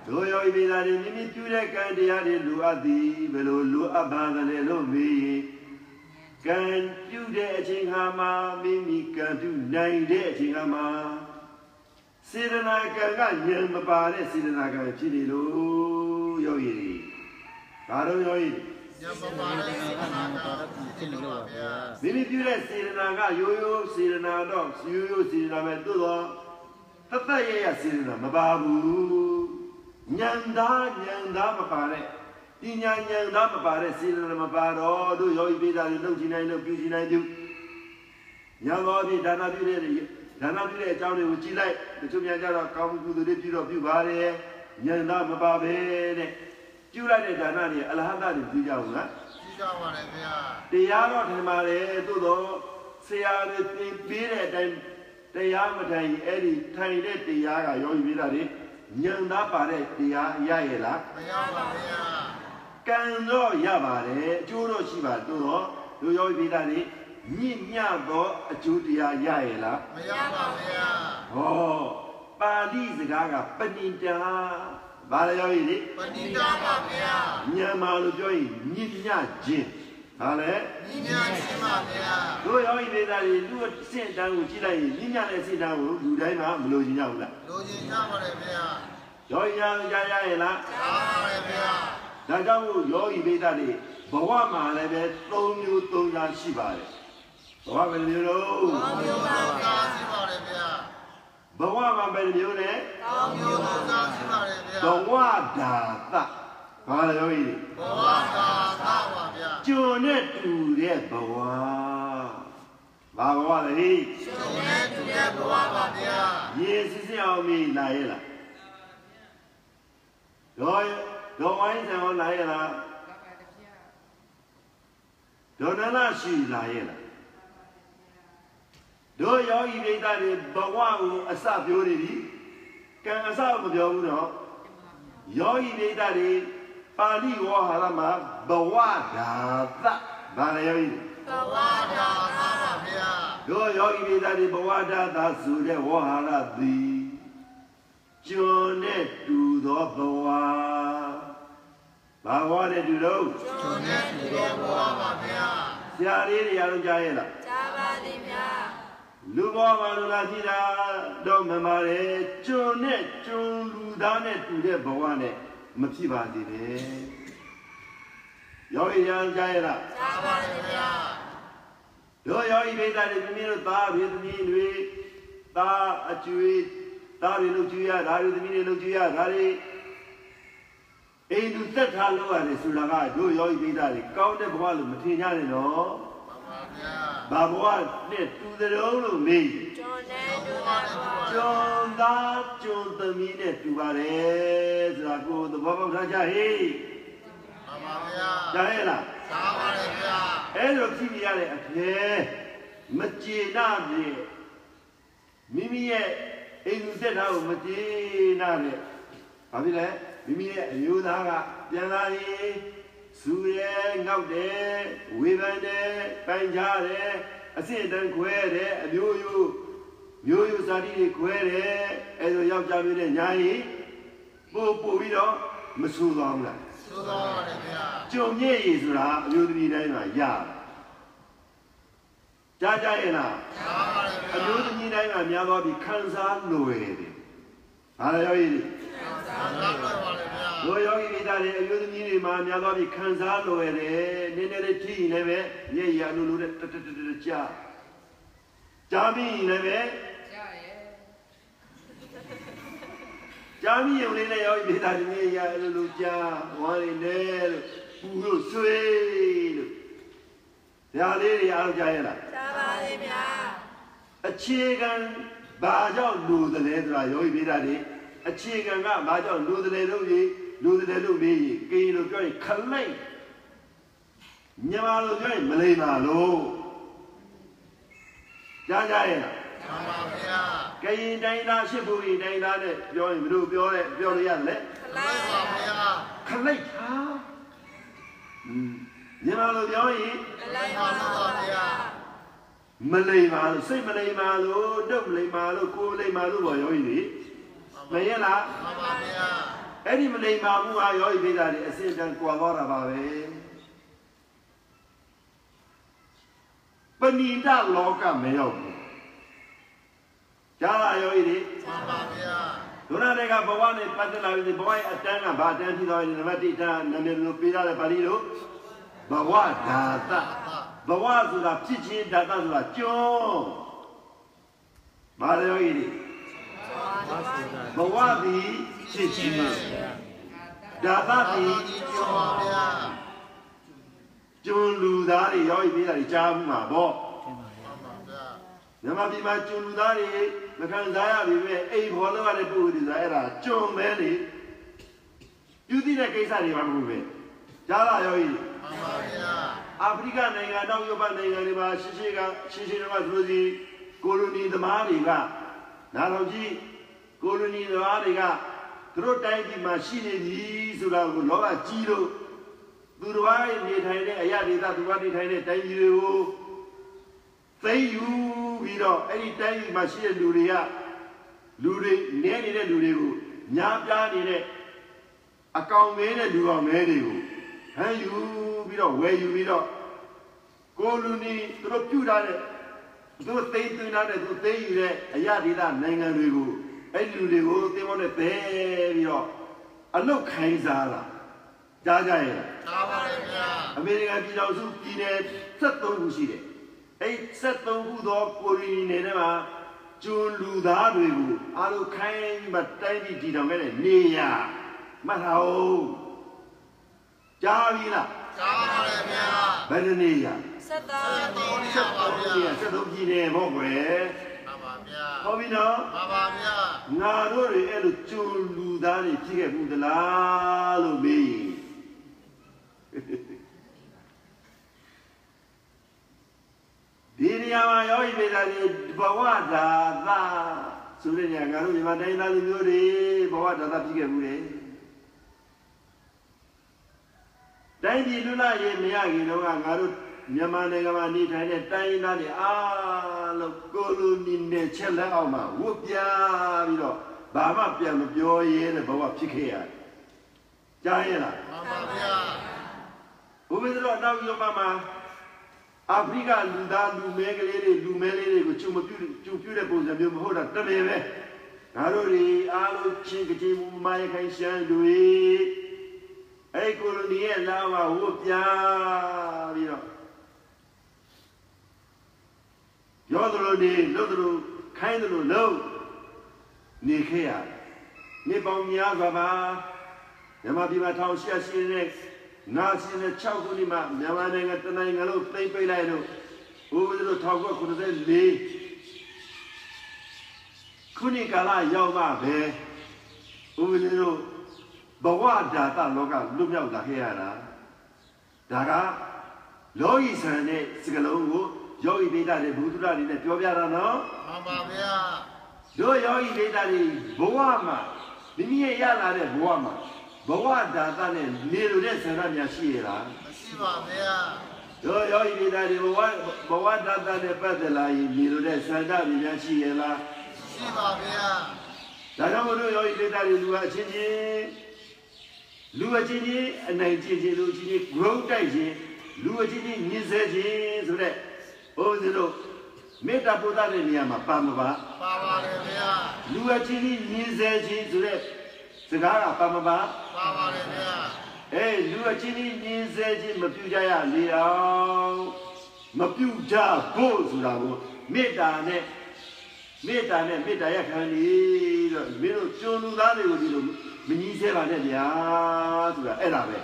တို့ယောဂီမိသားတွေမိမိပြုတဲ့ကံတရားတွေလိုအပ်သည်ဘယ်လိုလိုအပ်ပါသလဲလို့မေးရင်ကံပြုတဲ့အချိန်ခါမှာမိမိကံပြုနိုင်တဲ့အချိန်ခါမှာ စေတနာကံကဉာဏ်မပါတဲ့စေတနာကံဖြစ်နေလို့ယောဂီတွေဘာလို့ယောဂီတွေညာမပါတဲ့စေတနာကဖြစ်လို့ပါဗျာမိမိပြုတဲ့စေတနာကရိုးရိုးစေတနာတော့ရိုးရိုးစေတနာပဲသို့တော့တသက်ရရစေတနာမပါဘူးဉာဏ်သားဉာဏ်သားမပါတဲ့ပညာဉာဏ်သားမပါတဲ့စေတနာမပါတော့တို့ယောဂီပိဒါတွေလုပ်ချင်နိုင်လို့ပြုချင်နိုင်ပြုညာတော်ပြီဒါနာပြုတဲ့ ဒါနာပြုတဲ့အကြောင်းတွေကိုကြည့်လိုက်တချို့များကြတော့ကောင်းမှုကုသိုလ်တွေပြုတော့ပြုပါတယ်ဉာဏ်သားမပါပဲတဲ့ပြုလိုက်တဲ့ဒါနတွေအလဟတတွေပြုကြဘူးလားရှိကြပါတယ်ဗျာတရားတော့ထင်ပါတယ်သို့တော့ဆရာတွေသင်ပေးတဲ့အတိုင်းတရားမထိုင်ရင်အဲ့ဒီထိုင်တဲ့တရားကရောယူပြီးတာလေညံသားပါတဲ့တရားရရဲ့လားမရပါဗျာကံတော့ရပါတယ်အကျိုးတော့ရှိပါသို့တော့လူရောယူပြီးတာလေ ညင့်ညသောအကျိုးတရားရရဲ့လားမရပါဗျာဟောပါဠိစကားကပဏိတာဘာလဲရောယူလေပဏိတာပါဗျာညံမာလို့ပြောရင်ညင့်ညခြင်းဟာလေညီညာချင်းပါဗျာတို့ယောဂီဒေသတွေလူအဆင့်တန်းကိုကြည့်လိုက်ရင်ညဉ့်ညတဲ့အဆင့်တန်းကိုလူတိုင်းမှာမလို့ချင်ကြဘူးလားလိုချင်ကြပါတယ်ဗျာယောဂီညာကြားရရဲ့လားအားပါတယ်ဗျာဒါကြောင့်မို့ယောဂီဒေသတွေဘဝမှာလည်းပဲ၃မျိုး၃ညာရှိပါတယ် ဘဝဘယ်လိုမျိုးလို့ကောင်းမျိုးပါကားရှိပါတယ်ဗျာဘဝမှာဘယ်လိုမျိုးလဲကောင်းမျိုးပါကားရှိပါတယ်ဗျာဘဝဒါသဘာလဲယောဂီတွေဘဝကာသာပါဗျာကျွန်နဲ့တူတဲ့ဘဝဘာဘဝလဲဟိရှင်နဲ့တူတဲ့ဘဝပါဗျာရေစစ်စစ်အောင်မေးလာရဲ့လားတော့တော့ဝိုင်းဆံအောင်လာရဲ့လားဒေါနနာရှိလာရဲ့လား တို့ယောဂီဒိဋ္ဌတွေဘဝကိုအစပြောနေပြီကံအစမပြောဘူးတော့ယောဂီဒိဋ္ဌတွေပါဠိဝါဟာရမှာဘဝဒါသဘာလဲယောဂီတွေဘဝကာသာပါဗျာတို့ယောဂီမိသားတွေဘဝတာသာဆိုတဲ့ဝဟာရသည်ကျွန်းနဲ့တူသောဘဝဘာဘဝနဲ့တူတော့ရှင်နဲ့တူတဲ့ဘဝပါဗျာဆရာလေးတွေအားလုံးကြားရဲ့လားကြားပါသည်ဗျာ လူဘဝမှာလူလာကြည့်တာတော့မမရဲကျွန်းနဲ့ကျွန်းလူသားနဲ့တူတဲ့ဘဝနဲ့မဖြစ်ပါသေးနဲ့ယောဂီရန်ကြားရဲ့လားကြားပါတယ်ဗျာတို့ယောဂီမိသားတွေမိမိတို့သားပြည်သမီးတွေသားအကျွေးသားတွေလုပ်ကြည့်ရဒါတွေသမီးတွေလုပ်ကြည့်ရဒါတွေအိမ်သူသက်ထားလို့ရတယ်ဆိုတာကတို့ယောဂီမိသားတွေကောင်းတဲ့ဘဝလို့မထင်ကြနဲ့နော်ပါပါဗျာ ဘာဘဝနဲ့တူတဲ့လုံးလို့မေးကျွန်နဲ့တူတဲ့ဘဝကျွန်းသားကျွန်းသမီးနဲ့တူပါတယ်ဆိုတာကိုသဘောပေါက်ထားကြဟေးပါပါဗျာကြားရဲ့လားကြားပါတယ်ဗျာအဲ့လိုကြည့်နေရတဲ့အဖေမကျေနာပြေမိမိရဲ့အိမ်လူသက်တာကိုမကျေနာတဲ့ဘာဖြစ်လဲမိမိရဲ့အမျိုးသားကပြန်လာရင် စူရဲငေါက်တယ်ဝေဖန်တယ်ပိုင်ကြတယ်အစစ်အတန်းခွဲတယ်အမျိုးမျိုးမျိုးရိုးဇာတိတွေခွဲတယ်အဲဆိုယောက်ျားမျိုးနဲ့ညာရင်ပို့ပို့ပြီးတော့မဆူသွားဘူးလားသို့တော်ပါတယ်ဗျာကြုံမြင့်ရည်ဆိုတာအမျိုးသမီးတိုင်းမှာရကြားကြရဲ့လားသာပါတယ်အဗျာမျိုးသမီးတိုင်းမှာများသောပြီးခံစားလွယ်တယ်ဘာလဲယောဂီတွေသာတော်ပါတယ်ဗျာ တို့ယောဂီမိသားတွေအမျိုးသမီးတွေမှာများသောပြီးခံစားလွယ်တယ်နည်းနည်းလေးထိရင်လည်းပဲမျက်ရည်အလိုလိုနဲ့တတတတကြားကြားပြီးရင်လည်းပဲကြားပြီးရင်လည်းယောဂီမိသားတွေမျက်ရည်အလိုလိုကြားဝါရီနဲ့လို့ပူလို့ဆွေးလို့ဒါလေးတွေအားလုံးကြားရလားရှားပါလေဗျာအခြေခံဘာကြောင့်လူတယ်လဲဆိုတာယောဂီမိသားတွေအခြေခံကဘာကြောင့်လူတယ်လို့ရေ လူတယ်လို့မေးရင်ကိရင်လို့ပြောရင်ခလိုက်မြန်မာလိုပြောရင်မလိမ္မာလို့ကြားကြရဲ့လားသာပါဗျာကရင်တိုင်းသားရှစ်ဘူရီတိုင်းသားနဲ့ပြောရင်ဘယ်လိုပြောလဲပြောလို့ရတယ်လဲခလိုသို့က်ပါဗျာခလိုက်ဟာอืมမြန်မာလိုပြောရင်ခလိုက်ပါတော့ဗျာမလိမ္မာလို့စိတ်မလိမ္မာလို့တုတ်မလိမ္မာလို့ကိုယ်လိမ္မာလို့ပေါ့ယောဂီတွေမရလားသာပါဗျာ အဲ့ဒီမလိမ္မာမှုဟာယောဂီပိသားတွေအစဉ်တန်ကွာသွားတာပါပဲပဏိတလောကမရောက်ဘူးကြားလာယောဂီတွေသာပါဗျာဒုနာတွေကဘဝနဲ့ပတ်သက်လာပြီးဘဝရဲ့အတန်းကဘာအတန်းဖြစ်သွားရင်နံပါတ်1တန်းနာမည်လိုပေးရတယ်ပါဠိလိုဘဝဓာတဘဝဆိုတာဖြစ်ခြင်းဓာတဆိုတာကျွန်းမာရယောဂီတွေ ဘဝသည်ဖြစ်ခြင်းဓာတသာသည်ပါကြီးပြောပါဗျာကျွန်းလူသားတွေရောက်ပြီးတာတွေကြားမှုမှာပေါ့သာပါဗျာမြန်မာပြည်မှာကျွန်းလူသားတွေမခံစားရပြီပဲအိမ်ဘောလောက်ရတဲ့ပုဂ္ဂိုလ်တွေဆိုအဲ့ဒါကျွန်းမဲနေပြုသည့်တဲ့ကိစ္စတွေမှမဟုတ်ပဲကြားလာရောကြီးသာပါဗျာအာဖရိကနိုင်ငံတောင်ယူပနိုင်ငံတွေမှာရှင်းရှင်းကရှင်းရှင်းကသူတို့စီကိုလိုနီသမားတွေက နားတော်ကြီးကိုလိုနီသမားတွေကသူတို့တိုင်းပြည်မှာရှိနေပြီဆိုတာကိုလောကကြီးလို့သူတော်ဘာနေထိုင်တဲ့အရာဒေသသူဘာနေထိုင်တဲ့တိုင်းပြည်တွေကိုသိမ်းယူပြီးတော့အဲ့ဒီတိုင်းပြည်မှာရှိတဲ့လူတွေကလူတွေနဲနေတဲ့လူတွေကိုညားပြားနေတဲ့အကောင်မဲတဲ့လူအောင်မဲတွေကိုဟန်ယူပြီးတော့ဝယ်ယူပြီးတော့ကိုလူနီသူတို့ပြုထားတဲ့ သူတို့သိမ်းသွင်းထားတဲ့သူသိမ်းယူတဲ့အရာဒေသနိုင်ငံတွေကိုအဲ့ဒီလူတွေကိုသင်္ဘောနဲ့သဲပြီးတော့အလုတ်ခိုင်းစားလာကြားကြရဲ့လားသာပါတယ်ဗျာအမေရိကန်ပြည်ထောင်စုပြည်နယ်73ခုရှိတယ်။အဲ့73ခုသောကိုရီနယ်ထဲမှာကျွန်းလူသားတွေကိုအားလုံးခိုင်းပြီးမှတိုင်းပြည်တည်ထောင်ခဲ့တဲ့နေရာမှတ်ထားအောင်။ကြားပြီလားသာပါတယ်ဗျာ။ဘယ်နှစ်နေရာ ဆက်တော်တော်ရပါဗျာ73နေရာ73ပြည်နယ်ပေါ့ကွယ်သာပါဗျာ။ဟုတ်ပြီနော်သာပါဗျာ။ငါတို့တွေအဲ့လိုကျွန်းလူသားတွေဖြစ်ခဲ့ဘူးသလားလို့မေးရင်ဒီနေရာမှာယောဂီမေတ္တာတွေဘဝဒါသာဆိုတဲ့နေရာငါတို့မြန်မာတိုင်းသားလူမျိုးတွေဘဝဒါသာဖြစ်ခဲ့ဘူးလေတိုင်းပြည်လူလာရေးမရခင်တော့ကငါတို့ မြန်မာနိုင်ငံမှာနေထိုင်တဲ့တိုင်းသားတွေအားလုံးကိုလိုနီနဲ့ချက်လက်အောက်မှာဝတ်ပြားပြီးတော့ဘာမှပြန်မပြောရဲတဲ့ဘဝဖြစ်ခဲ့ရတယ်ကြားရလားသာပါဗျာဘုရားတော်နောက်ယောမမှာအာဖရိကလူသားလူမဲကလေးတွေလူမဲလေးတွေကိုချုံမပြုတ်ကျူပြုတ်တဲ့ပုံစံမျိုးမဟုတ်တာတမင်ပဲငါတို့တွေအားလုံးချင်းကတိမူမိုင်းခိုင်ရှမ်းတွေအဲ့ကိုလိုနီရဲ့လာဝဝတ်ပြားပြီးတော့ ရောသလိုနေလို့သလိုခိုင်းသလိုလုံးနေခဲ့ရနေပေါင်းများစွာပါမြန်မာပြည်မှာထောင်ရှက်ရှိနေတဲ့နာစီနဲ့6ခုနှစ်မှမြန်မာနိုင်ငံတနိုင်ငံလုံးသိမ့်ပိတ်လိုက်လို့ဘုရားတို့1994ခုနှစ်ကာလရောက်မှပဲဘုရားတို့ဘဝဓာတလောကလွတ်မြောက်လာခဲ့ရတာဒါကလောကီဆန်တဲ့စကလုံးကို ယောဂီဒေတာတွေဘုဒ္ဓတွေနဲ့ပြောပြတာနော်သာပါဗျာတို့ယောဂီဒေတာတွေဘဝမှာမိမိရဲ့ရလာတဲ့ဘဝမှာဘဝဓာတနဲ့နေလို့တဲ့ဆန္ဒများရှိရလားမရှိပါဗျာတို့ယောဂီမိသားတွေဘဝဘဝတတနဲ့ပတ်သက်လာရင်ဒီလိုတဲ့ဆန္ဒတွေများရှိရဲ့လားရှိပါဗျာဒါကြောင့်မလို့ယောဂီမိသားတွေလူကအချင်းချင်းလူအချင်းချင်းအနိုင်ချင်းချင်းလူအချင်းချင်း grow တိုက်ချင်းလူအချင်းချင်းညှင်းဆဲချင်းဆိုတဲ့ ဘုန်းကြီးတို့မေတ္တာပို့တဲ့နေရာမှာပါမပါပါပါတယ်ဗျာလူအချင်းချင်းညှင်းဆဲချင်းဆိုတဲ့စကားကပါမပါပါပါတယ်ဗျာအဲလူအချင်းချင်းညင်းဆဲချင်းမပြုကြရလေအောင်မပြုကြဖို့ဆိုတာကိုမေတ္တာနဲ့မေတ္တာနဲ့မေတ္တာရခံနေတော့မင်းတို့ကျွန်းလူသားတွေကိုဒီလိုမငြီးဆဲပါနဲ့ဗျာဆိုတာအဲ့ဒါပဲ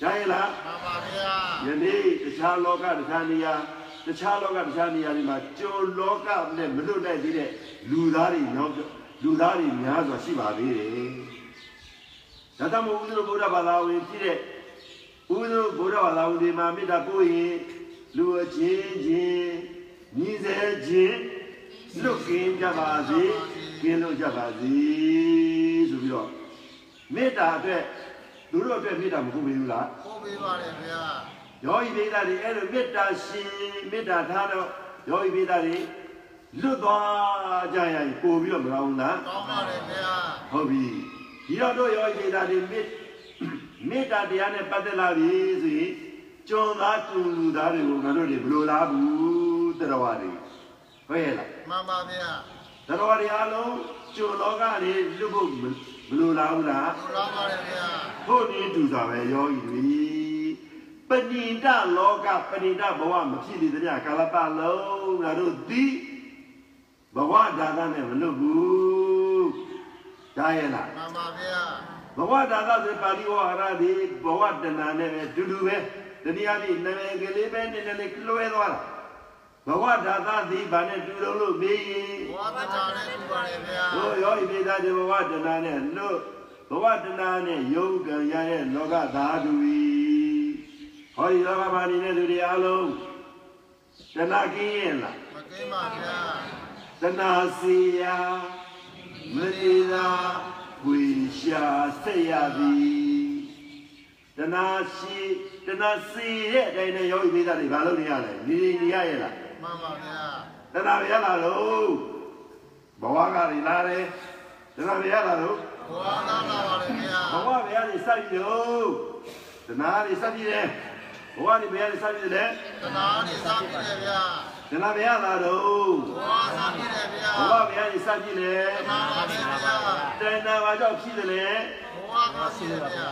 ကြားရလားပါပါဗျာယနေ့တခြားလောကတခြားနေရာ တခြားလောကတခြားနေရာတွေမှာကျွန်းလောကနဲ့မလွတ်နိုင်သေးတဲ့လူသားတွေရောက်လူသားတွေများစွာရှိပါသေးတယ်ဒါကြောင့်မို့ဦးဇင်းတို့ဗုဒ္ဓဘာသာဝင်ဖြစ်တဲ့ဦးဇင်းတို့ဗုဒ္ဓဘာသာဝင်တွေမှာမေတ္တာပို့ရင်လူအချင်းချင်းညီစေခြင်းလွတ်ကင်းကြပါစေကင်းလို့ကြပါစေဆိုပြီးတော့မေတ္တာအတွက်သူတို့အတွက်မေတ္တာမဟုတ်ဘူးလားပို့ပေးပါတယ်ဗျာ ယောဂီပိသတွေအဲ့လိုမေတ္တာရှင်မေတ္တာထားတော့ယောဂီပိသတွေလွတ်သွားကြရင်ပို့ပြီးတော့မကောင်းလားကောင်းပါတယ်ဗျာဟုတ်ပြီဒီတော့တို့ယောဂီပိသတွေမေတ္မေတ္တာတရားနဲ့ပတ်သက်လာပြီဆိုရင်ကျွန်းသားကျွန်းလူသားတွေကိုငါတို့တွေဘယ်လိုလားဘူးတရားတွေဟုတ်ရဲ့လားမှန်ပါဗျာတရားတွေအလုံးကျွန်းလောကတွေလွတ်ဖို့ဘယ်လိုလားဘူးလားလူလာပါတယ်ဗျာဖို့ဒီတူတာပဲယောဂီတွေ ပဏိတလောကပဏိတဘဝမဖြစ်သေးတဲ့ကာလပတ်လုံးငါတို့ဒီဘဝဒါနနဲ့မလွတ်ဘူးဒါရဲ့လားမှန်ပါဗျာဘဝဒါနဆိုပါဠိဝါရဒီဘဝတဏနဲ့ပဲတူတူပဲတနည်းအားဖြင့်နာမည်ကလေးပဲနည်းနည်းလေးလွှဲသွားတာဘဝဒါနဒီဘာနဲ့တူလုံးလို့မေးရင်ဘဝတရားနဲ့ပြပါတယ်ဗျာတို့ရောဤပိသားဒီဘဝတဏနဲ့လွတ်ဘဝတဏနဲ့ယုံကံရတဲ့လောကဓာတုဤ ဟောဒီလောကမှာနေတဲ့လူတွေအလုံးတဏကင်းရဲ့လားမကင်းပါဗျာတဏစီယာမတိသာဝိရှာဆက်ရသည်တဏရှိတဏစီရဲ့အတိုင်းနဲ့ယောဂီပိသားတွေဘာလုပ်နေရလဲနေနေရရဲ့လားမှန်ပါဗျာတဏရရလာလို့ဘဝကတွေလာတယ်တဏရရလာလို့ဘဝသားလာပါတယ်ဗျာဘဝဘယ်ကနေစပြီးတော့တဏှာတွေစပြီးတယ် ဘဝတွေဘယ်ကနေစပြီးတယ်တရားနဲ့စားပြတယ်ဗျာတဏှာဘယ်ကလာတော့ဘဝစားပြတယ်ဗျာဘဝဘယ်ကနေစပြီးလဲမှန်ပါဗျာတဏှာဘာကြောင့်ဖြစ်တယ်လဲဘဝသားပြတယ်ဗျာ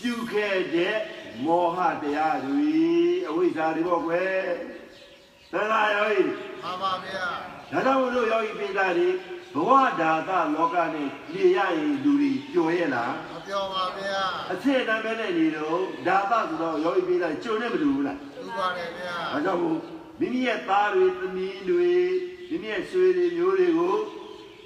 ပြုခဲ့တဲ့မောဟတရားတွေအဝိဇ္ဇာတွေပေါ့ကွယ်တဏှာရောဤမှန်ပါဗျာဒါကြောင့်လို့ယောဂီပိသားတွေဘဝဓာတလောကနဲ့နေရရင်လူတွေကြွရဲ့လားမ ပြောပါဗျာအဖြစ်အတမ်းပဲနဲ့နေတော့ဓာတဆိုတော့ယောဂီပိသားကြုံနေမလို့ဘူးလားလူပါတယ်ဗျာ။ဒါကြောင့်မို့မိမိရဲ့သားတွေသမီးတွေမိမိရဲ့ဆွေတွေမျိုးတွေကို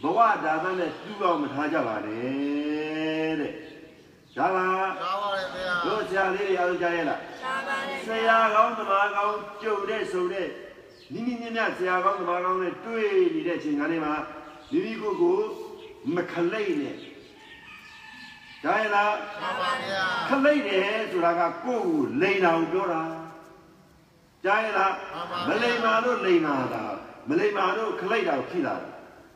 ဘဝဒါသနဲ့တူအောင်မထားကြပါနဲ့တဲ့။ဒါလားကားပါတယ်ဗျာတို့ဆရာလေးတွေအားလုံးကြားရဲ့လားသာပါလေ။ဆရာကောင်းသမားကောင်းကြုံတဲ့ဆုံတဲ့မိမိညညဆရာကောင်းသမားကောင်းနဲ့တွေ့နေတဲ့အချိန်ကလေးမှာမိမိကိုယ်ကိုမခလိမ့်နဲ့။ ဒါရဲ့လားမှန်ပါဗျာခလိမ့်တယ်ဆိုတာကကိုယ့်ကိုလိန်တာကိုပြောတာကြားရလားမလိန်မာလို့လိန်မာတာမလိန်မာလို့ခလိမ့်တာကိုဖြစ်လာ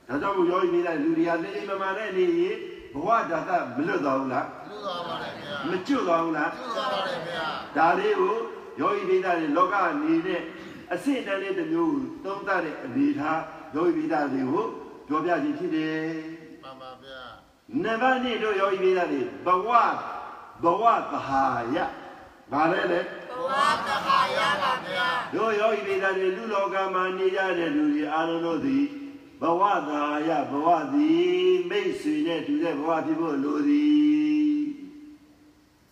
တာဒါကြောင့်မို့ရောနေတဲ့လူတွေကလိမ့်မမာနဲ့နေရင်ဘဝဓာတ်ကမလွတ်သွားဘူးလားလူသွားပါတယ်ဗျာမကျွတ်သွားဘူးလားလူသွားပါတယ်ဗျာဒါလေးကိုယောဂီပိဒါတွေလောကအနေနဲ့အစစ်အတန်းလေးတစ်မျိုးကိုသုံးသပ်တဲ့အနေထားယောဂီပိဒါတွေကိုပြောပြခြင်းဖြစ်တယ်မှန်ပါဗျာ နံပါတ်2တို့ယောဂီပိဒါတွေဘဝဘဝသဟာယဘာလဲလဲဘဝတခါရပါဗျာတို့ယောဂီပိဒါတွေလူလောကမှာနေကြတဲ့လူတွေအားလုံးတို့သည်ဘဝသာယဘဝသည်မိတ်ဆွေနဲ့တူတဲ့ဘဝဖြစ်ဖို့လိုသည်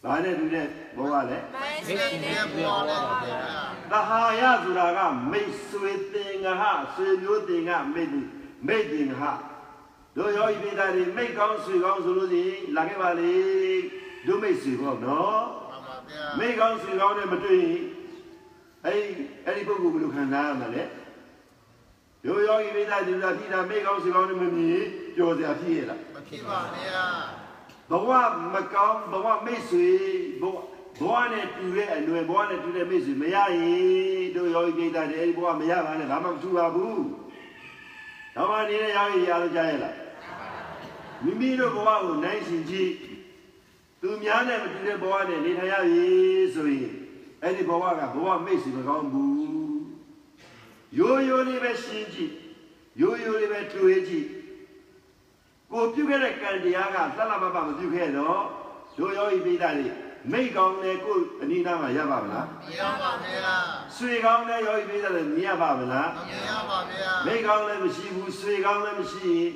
။ဘာနဲ့တူတဲ့ဘဝလဲမိုင်းဒီစိတ်နေ့နဲ့ဘဝနဲ့ဗျာ။သဟာယဆိုတာကမိတ်ဆွေတင်ငဟဆွေမျိုးတင်ငမိတ်သူမိတ်တင်ငဟ တို့ယောဂီပိဒါတွေမိတ်ကောင်းဆွေကောင်းဆိုလို့ရှိရင်လာခဲ့ပါလေတို့မိတ်ဆွေပေါ့နော်မှန်ပါဗျာမိတ်ကောင်းဆွေကောင်းနဲ့မတွေ့ရင်အဲ့ဒီအဲ့ဒီပုဂ္ဂိုလ်ဘယ်လိုခံစားရမှာလဲယောယောဂီမိသားစုသာဖြစ်တာမိတ်ကောင်းဆွေကောင်းနဲ့မမြင်ကြော်စရာဖြစ်ရလားမဖြစ်ပါဗျာဘဝမကောင်းဘဝမိတ်ဆွေဘဝဘဝနဲ့တူတဲ့အနွယ်ဘဝနဲ့တူတဲ့မိတ်ဆွေမရရင်တို့ယောဂီပိဋကတဲ့အဲဒီဘဝမရပါနဲ့ဘာမှမထူပါဘူးတော့မှနေတဲ့ယောဂီရလို့ကြားရလား မိမိတို့ဘဝကိုနိုင်ရှင်ကြည့်သူများနဲ့မတူတဲ့ဘဝနဲ့နေထိုင်ရပြီဆိုရင်အဲ့ဒီဘဝကဘဝမိတ်ဆွေမကောင်းဘူးရိုးရိုးလေးပဲရှင်းကြည့်ရိုးရိုးလေးပဲတွေ့ကြည့်ကိုပြုတ်ခဲ့တဲ့ကံတရားကလှလှပပမပြုတ်ခဲ့တော့တို့ယောဂီပိဋကတွေမိတ်ကောင်းတဲ့ကိုအနိနာမှာရပါမလားမရပါဗျာဆွေကောင်းတဲ့ယောဂီပိဋကတွေမြင်ရပါမလားမရပါဗျာမိတ်ကောင်းလည်းမရှိဘူးဆွေကောင်းလည်းမရှိရင်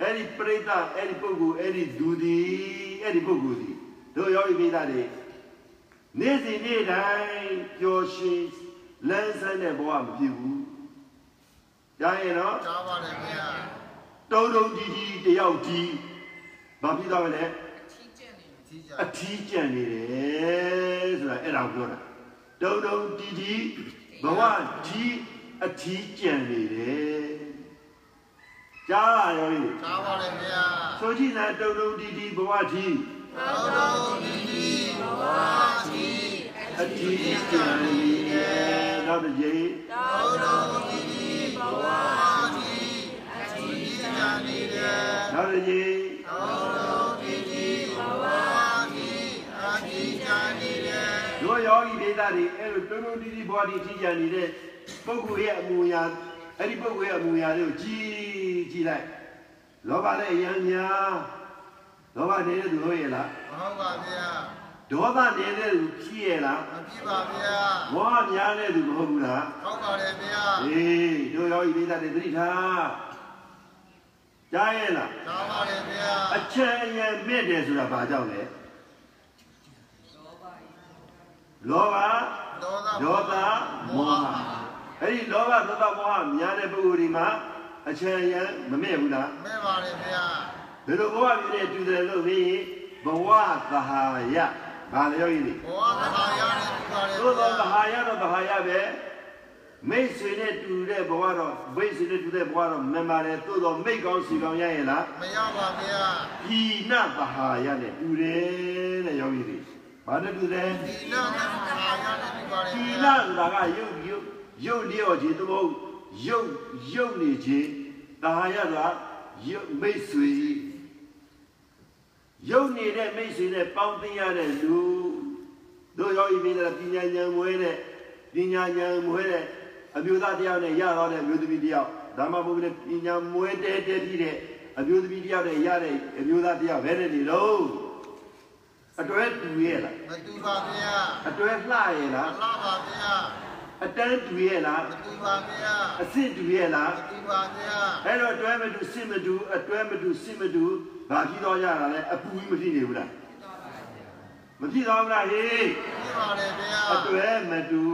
အဲ့ဒီပရိသတ်အဲ့ဒီပုဂ္ဂိုလ်အဲ့ဒီဒူဒီအဲ့ဒီပုဂ္ဂိုလ်ဒီတို့ယောဂီပိဋကတွေနေ့စဉ်နေ့တိုင်းပျော်ရွှင်လန်းဆန်းတဲ့ဘဝမဖြစ်ဘူးကြားရင်တော့ကြားပါတယ်ဗျာတုံတုံကြီးကြီးတယောက်ကြီးဘာဖြစ်သွားမလဲကြီးကြအထီးကျန်နေတယ်ဆိုတာအဲ့ဒါကိုပြောတာတုံတုံတီတီဘဝကြီးအထီးကျန်နေတယ် ကြားရရောလေကြားပါတယ်ဗျာဆိုကြည့်လားတုံတုံတီတီဘဝကြီးတော်တော်ဒီဒီဘဝကြီးအထီးကျန်နေတယ်နောက်တစ်ကြိမ်တော်တော်ဒီဒီဘဝကြီးအကြီးကြနေတယ်နောက်တစ်ကြိမ်တော်တော်ဒီဒီဘဝကြီးအကြီးကြနေတယ်တို့ယောဂီဒေသတွေအဲ့လိုတုံတုံတီတီဘဝကြီးအထီးကျန်နေတဲ့ပုဂ္ဂိုလ်ရဲ့အမူအရာ အဲ့ဒီပုဂ္ဂိုလ်ရဲ့အမူအရာတွေကိုကြည့်ကြည့်လိုက်လောဘနဲ့အယံများလောဘနေတဲ့သူဟုတ်ရဲ့လားဟုတ်ပါဗျာဒေါသနေတဲ့သူဖြစ်ရဲ့လားမပြပါဗျာမောဟများတဲ့သူမဟုတ်ဘူးလားဟုတ်ပါတယ်ဗျာအေးတို့ရောဤမိသားတွေသတိထားကြားရဲ့လားကြားပါတယ်ဗျာအချမ်းအယံမြင့်တယ်ဆိုတာဘာကြောင့်လဲလောဘဒေါသဒေါသမောဟ အဲ့ဒီလောဘဒေါသမောဟများတဲ့ပုဂ္ဂိုလ်ဒီမှာအချမ်းအယံမမြင့်ဘူးလားမဲ့ပါတယ်ဗျာဘယ်လိုဘဝပြည့်တဲ့တူတယ်လို့ပြီးရင်ဘဝသဟာယဘာလဲယောဂီတွေဘဝသဘာဝနဲ့ပြပါတယ်သို့သောသဟာယတော့သဟာယပဲမိတ်ဆွေနဲ့တူတဲ့ဘဝတော့မိတ်ဆွေနဲ့တူတဲ့ဘဝတော့မင်ပါတယ်သို့သောမိတ်ကောင်းစီကောင်းရရဲ့လားမရပါဗျာဤနသဟာယနဲ့တူတယ်တဲ့ယောဂီတွေဘာနဲ့တူတယ်ဒီလနဲ့သဘာဝနဲ့ပြပါတယ်ဤဗျာနဆိုတာကယုတ်ယုတ် ယုတ်လျော့ခြင်းသို့မဟုတ်ယုတ်ယုတ်နေခြင်းသဟာယဆိုတာယုတ်မိတ်ဆွေယုတ်နေတဲ့မိတ်ဆွေနဲ့ပေါင်းသိရတဲ့လူတို့ယောဂီမိသားပညာဉာဏ်မွေးတဲ့ပညာဉာဏ်မွေးတဲ့အမျိုးသားတစ်ယောက်နဲ့ရတော့တဲ့အမျိုးသမီးတစ်ယောက်ဓမ္မဘုရားပညာမွေးတဲ့တဲ့ပြီးတဲ့အမျိုးသမီးတစ်ယောက်နဲ့ရတဲ့အမျိုးသားတစ်ယောက်ဘယ်နဲ့နေလို့အတွဲတူရဲ့လားမတူပါဗျာအတွဲလှရဲ့လားမလာပါဗျာ အတန်းတူရဲ့လားမတူပါဗျာအစစ်တူရဲ့လားမတူပါဗျာအဲ့တော့အတွဲမတူစစ်မတူအတွဲမတူစစ်မတူဘာဖြစ်တော့ရတာလဲအပူကြီးမဖြစ်နေဘူးလားမဖြစ်တော့ဘူးလားဟေးပြပါတယ်ဗျာအတွဲမတူ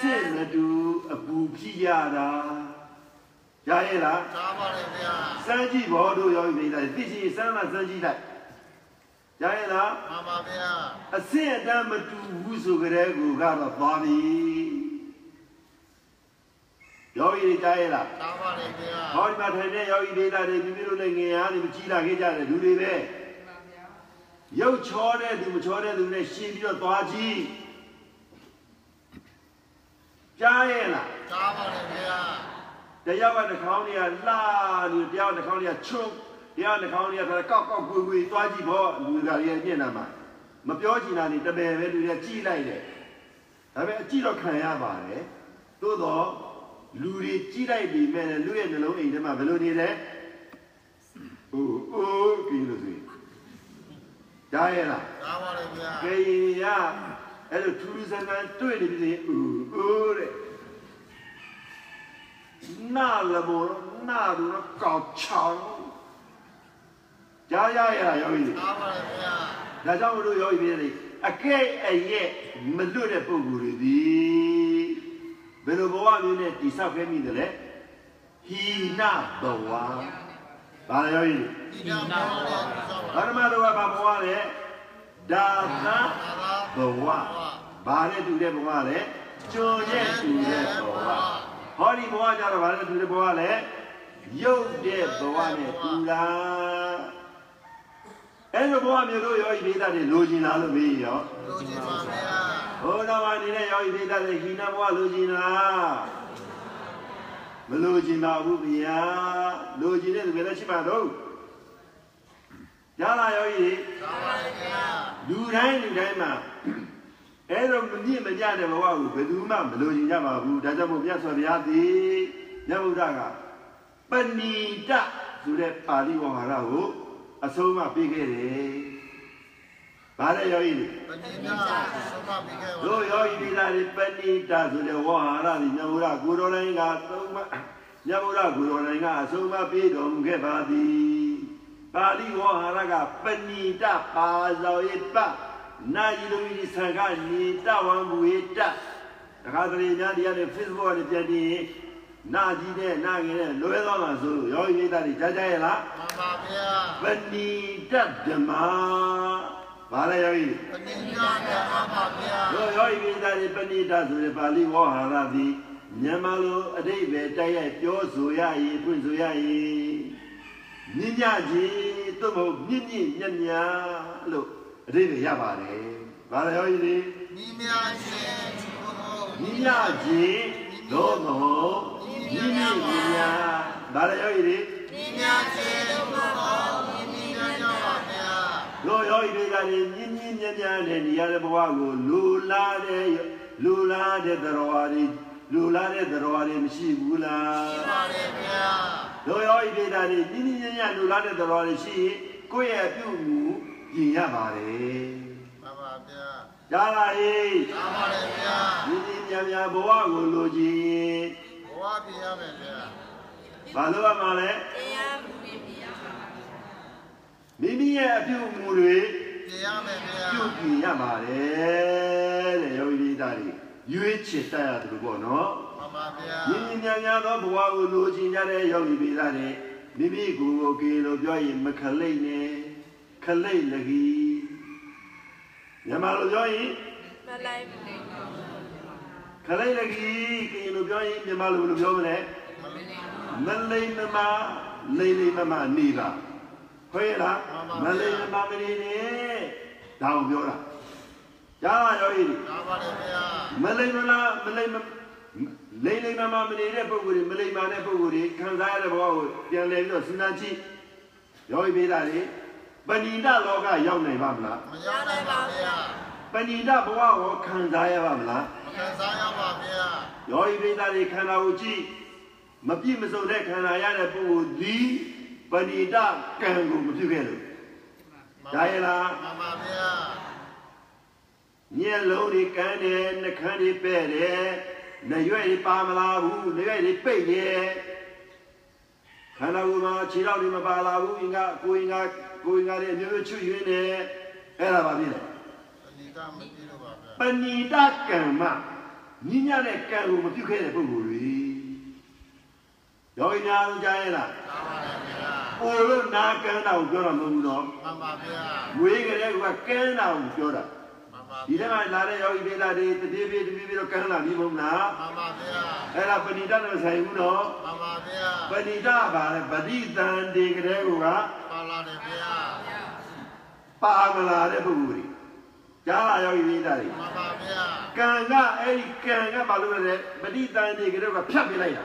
စစ်မတူအပူဖြစ်ရတာရရဲ့လားကြားပါတယ်ဗျာစမ်းကြည့်ဘောတို့ရောပြီလားသိရှိစမ်းမှစမ်းကြည့်လိုက်ရရဲ့လားမှန်ပါဗျာအစစ်အတန်းမတူဘူးဆိုကြတဲ့ကူကတော့သွားပြီ ယောဂီတွေကြားရဲ့လားကြားပါတယ်ဗျာဟောဒီမှာထိုင်တဲ့ယောဂီဒေတာတွေမိမိတို့လည်းငယ်အားတွေမကြီးလာခဲ့ကြတဲ့လူတွေပဲရုပ်ချောတဲ့သူမချောတဲ့သူနဲ့ရှင်းပြီးတော့သွားကြည့်ကြားရဲ့လားကြားပါတယ်ဗျာတရားကတစ်ခေါင်းတွေကလှနေတရားတစ်ခေါင်းတွေကချွတ်တရားတစ်ခေါင်းတွေကကောက်ကောက်ကွေကွေသွားကြည့်ဖို့လူတွေကလည်းပြည့်နေမှာမပြောချင်တာနေတပယ်ပဲလူတွေကကြည့်လိုက်တယ်ဒါပေမဲ့အကြည့်တော့ခံရပါတယ်သို့တော့ လူတွေကြည့်လိုက်ပြီးမဲ့လူရဲ့နှလုံးအိမ်ထဲမှာဘယ်လိုနေလဲဟိုအိုးကြည့်လို့ဆိုရင်ကြားရဲ့လားကြားပါတယ်ဗျာကဲရင်ရအဲ့လိုထူးထူးဆန်းဆန်းတွေ့နေပြီအိုးအိုးတဲ့နာလဘောနာဒူတော့ကောက်ချောင်းကြားရရရောကြီးကြားပါတယ်ဗျာဒါကြောင့်မလို့ရောကြီးပြည်အကဲ့အရဲ့မလွတ်တဲ့ပုံကိုယ်တွေသည် ဘယ်လိုဘဝမျိုးနဲ့တိဆောက်ခဲ့မိတယ်လဲဟီနာဘဝဘာလဲရောကြီးဒီနာပါလေကြားပါဘာဓမ္မတော်ကဘာဘဝလဲဒါသဒါသာဘဝဘာနဲ့တူတဲ့ဘဝလဲကျွန်းရဲ့တူတဲ့ဘဝဟောဒီဘဝကြတော့ဘာနဲ့တူတဲ့ဘဝလဲရုပ်တဲ့ဘဝနဲ့တူလားအဲ့လိုဘဝမျိုးတို့ယောဂီပိသားတွေလိုချင်လားလို့မေးရောလူကြီးပါဗျာ ဘုရားဘာနေတဲ့ယောဂီပိသားတွေခိနာဘဝလိုချင်လားမလိုချင်ပါဘူးဗျာလိုချင်တဲ့သူတွေလည်းရှိပါတော့ရလာယောဂီတွေသာပါလေဗျာလူတိုင်းလူတိုင်းမှာအဲ့လိုမမြင့်မကြတဲ့ဘဝကိုဘယ်သူမှမလိုချင်ကြပါဘူးဒါကြောင့်မို့မြတ်စွာဘုရားသည်မြတ်ဗုဒ္ဓကပဏိတဆိုတဲ့ပါဠိဝါဟာရကိုအဆုံးမပေးခဲ့တယ်။ ဘာလဲယောဂီတွေပဏိတာသုံးပါပြီးခဲ့ပါတို့ယောဂီပိသားတွေပဏိတဆိုတဲ့ဝါဟာရသည်မြတ်ဗုဒ္ဓကိုတော်တိုင်းကသုံးမမြတ်ဗုဒ္ဓကိုတော်တိုင်းကအဆုံးမပေးတော်မူခဲ့ပါသည်။ပါဠိဝါဟာရကပဏိတပါဇောယပနာယီလူကြီးသံဃာနိတဝံဘူယတတခါတလေများဒီကနေ Facebook ကနေပြန်ကြည့်နာကြည့်တဲ့နာငယ်တဲ့လွဲသွားမှာဆိုလို့ယောဂီပိသားတွေကြားကြရဲ့လားမှန်ပါဗျာပဏိတဓမ္မ ဘာလဲယောဂီပဏိတာနဲ့မှန်ပါဗျာတို့ယောဂီပိသားတွေပဏိတဆိုတဲ့ပါဠိဝါဟာရသည်မြန်မာလိုအတိတ်ပဲတိုက်ရိုက်ပြောဆိုရရင်ဖွင့်ဆိုရရင်မြင့်မြတ်ကြီးသို့မဟုတ်မြင့်မြင့်မြတ်မြတ်လို့အတိတ်ပဲရပါတယ်ဘာလဲယောဂီတွေမိမြရှင်ဘုံမြင့်မြတ်ကြီးသို့မဟုတ်မြင့်မြင့်မြတ်မြတ်ဘာလဲယောဂီတွေမိမြရှင်ဘုံမိမိညညပါဗျာ တို့ယောဂီတွေကလည်းမြင့်မြင့်မြတ်မြတ်နဲ့နေရတဲ့ဘဝကိုလူလာတဲ့လူလာတဲ့တော်ဝါတွေလူလာတဲ့တော်ဝါတွေမရှိဘူးလားပါလေဗျာတို့ယောဤဒေတာတွေညဉ့်ညဉ့်ညံ့လူလာတဲ့တော်တွေရှိရင်ကိုယ့်ရဲ့အပြုအမူပြင်ရပါတယ်မှန်ပါဗျာ။ဒါလာဟေးသာပါလေဗျာညဉ့်ညဉ့်ညံ့ညံ့ဘဝကိုလိုချင်ရင်ဘဝပြရမယ်ဗျာဘာလို့ရမှာလဲတရားမူရပြရပါ မိမိရဲ့အပြုအမူတွေပြရမယ်ဗျာပြုပြင်ရပါတယ်တဲ့ယောဤဒေတာတွေရွေးချယ်တတ်ရတယ်လို့ပေါ့နော်မှန်ပါဗျာညဉ့်ညဉ့်ညံ့ညံ့သောဘဝကိုလိုချင်ကြတဲ့ယောဤဒေတာတွေမိမိကိုယ်ကိုကေလို့ပြောရင်မခလိမ့်နဲ့ခလိမ့်လကြီးမြန်မာလိုပြောရင်မလိုက်ဘူးလေခလိုက်လကြီးကရင်လိုပြောရင်မြန်မာလိုဘယ်လိုပြောမလဲမလိမ္မမလိမ့်လိမ္မမနေပါ ခွဲလားမလိမ္မမမနေနဲ့ဒါကိုပြောတာကြားလာရောဤသာပါလေဗျာမလိမ္မလားမလိမ္မလိမ့်လိမ္မမမနေတဲ့ပုဂ္ဂိုလ်တွေမလိမ္မာတဲ့ပုဂ္ဂိုလ်တွေခံစားရတဲ့ဘဝကိုပြန်လည်ပြီးတော့စဉ်းစားကြည့်ရောဤပေးတာလေပဏိတလောကရောက်နိုင်ပါမလားမရောက်နိုင်ပါဗျာပဏိတဘဝကိုခံစားရပါမလားမခံစားရပါဗျာယောဤပိသားတွေခန္ဓာကိုကြည့်မပြည့်မစုံတဲ့ခန္ဓာရတဲ့ပုဂ္ဂိုလ်ဒီ ပဏိတကံကိုမပြုခဲ့လို့ဒါရလားမှန်ပါဗျာညက်လုံးတွေကန်းတယ်နှခမ်းတွေပဲ့တယ်နှရွက်တွေပါမလာဘူးနှရွက်တွေပိတ်တယ်ခန္ဓာကိုယ်မှာခြေထောက်တွေမပါလာဘူးအင်္ဂါကိုယ်အင်္ဂါကိုယ်အင်္ဂါတွေအမျိုးမျိုးချွတ်ယွင်းတယ်အဲ့ဒါပါပြီလေပဏိတာမကြည့်လို့ပါဗျာပဏိတကံမညညတဲ့ကံကိုမပြုခဲ့တဲ့ပုဂ္ဂိုလ်တွေယောဂီများတို့ကြားရဲ့လားသာပါလေ ဗျာ။ကိုလို့နာကန်းတာကိုပြောတာမဟုတ်ဘူးနော်မှန်ပါဗျာ။ဝေးကြတဲ့ကကန်းတာကိုပြောတာမှန်ပါ။ဒီထဲမှာလာတဲ့ယောဂီဒေတာတွေတပြေးပြေးတပြေးပြေးတော့ကန်းလာပြီမဟုတ်လားမှန်ပါဗျာ။အဲ့ဒါပဏိတနဲ့ဆိုင်ဘူးနော်မှန်ပါဗျာ။ပဏိတပါလေပဋိသန္တေကလေးကပါလာတယ်ဗျာပါမလာတဲ့ပုဂ္ဂိုလ်တွေ။ကြားလာယောဂီဒေတာတွေမှန်ပါဗျာ။ကံကအဲ့ဒီကံကဘာလို့လဲပဋိသန္တေကလေးကဖြတ်ပြလိုက်တာ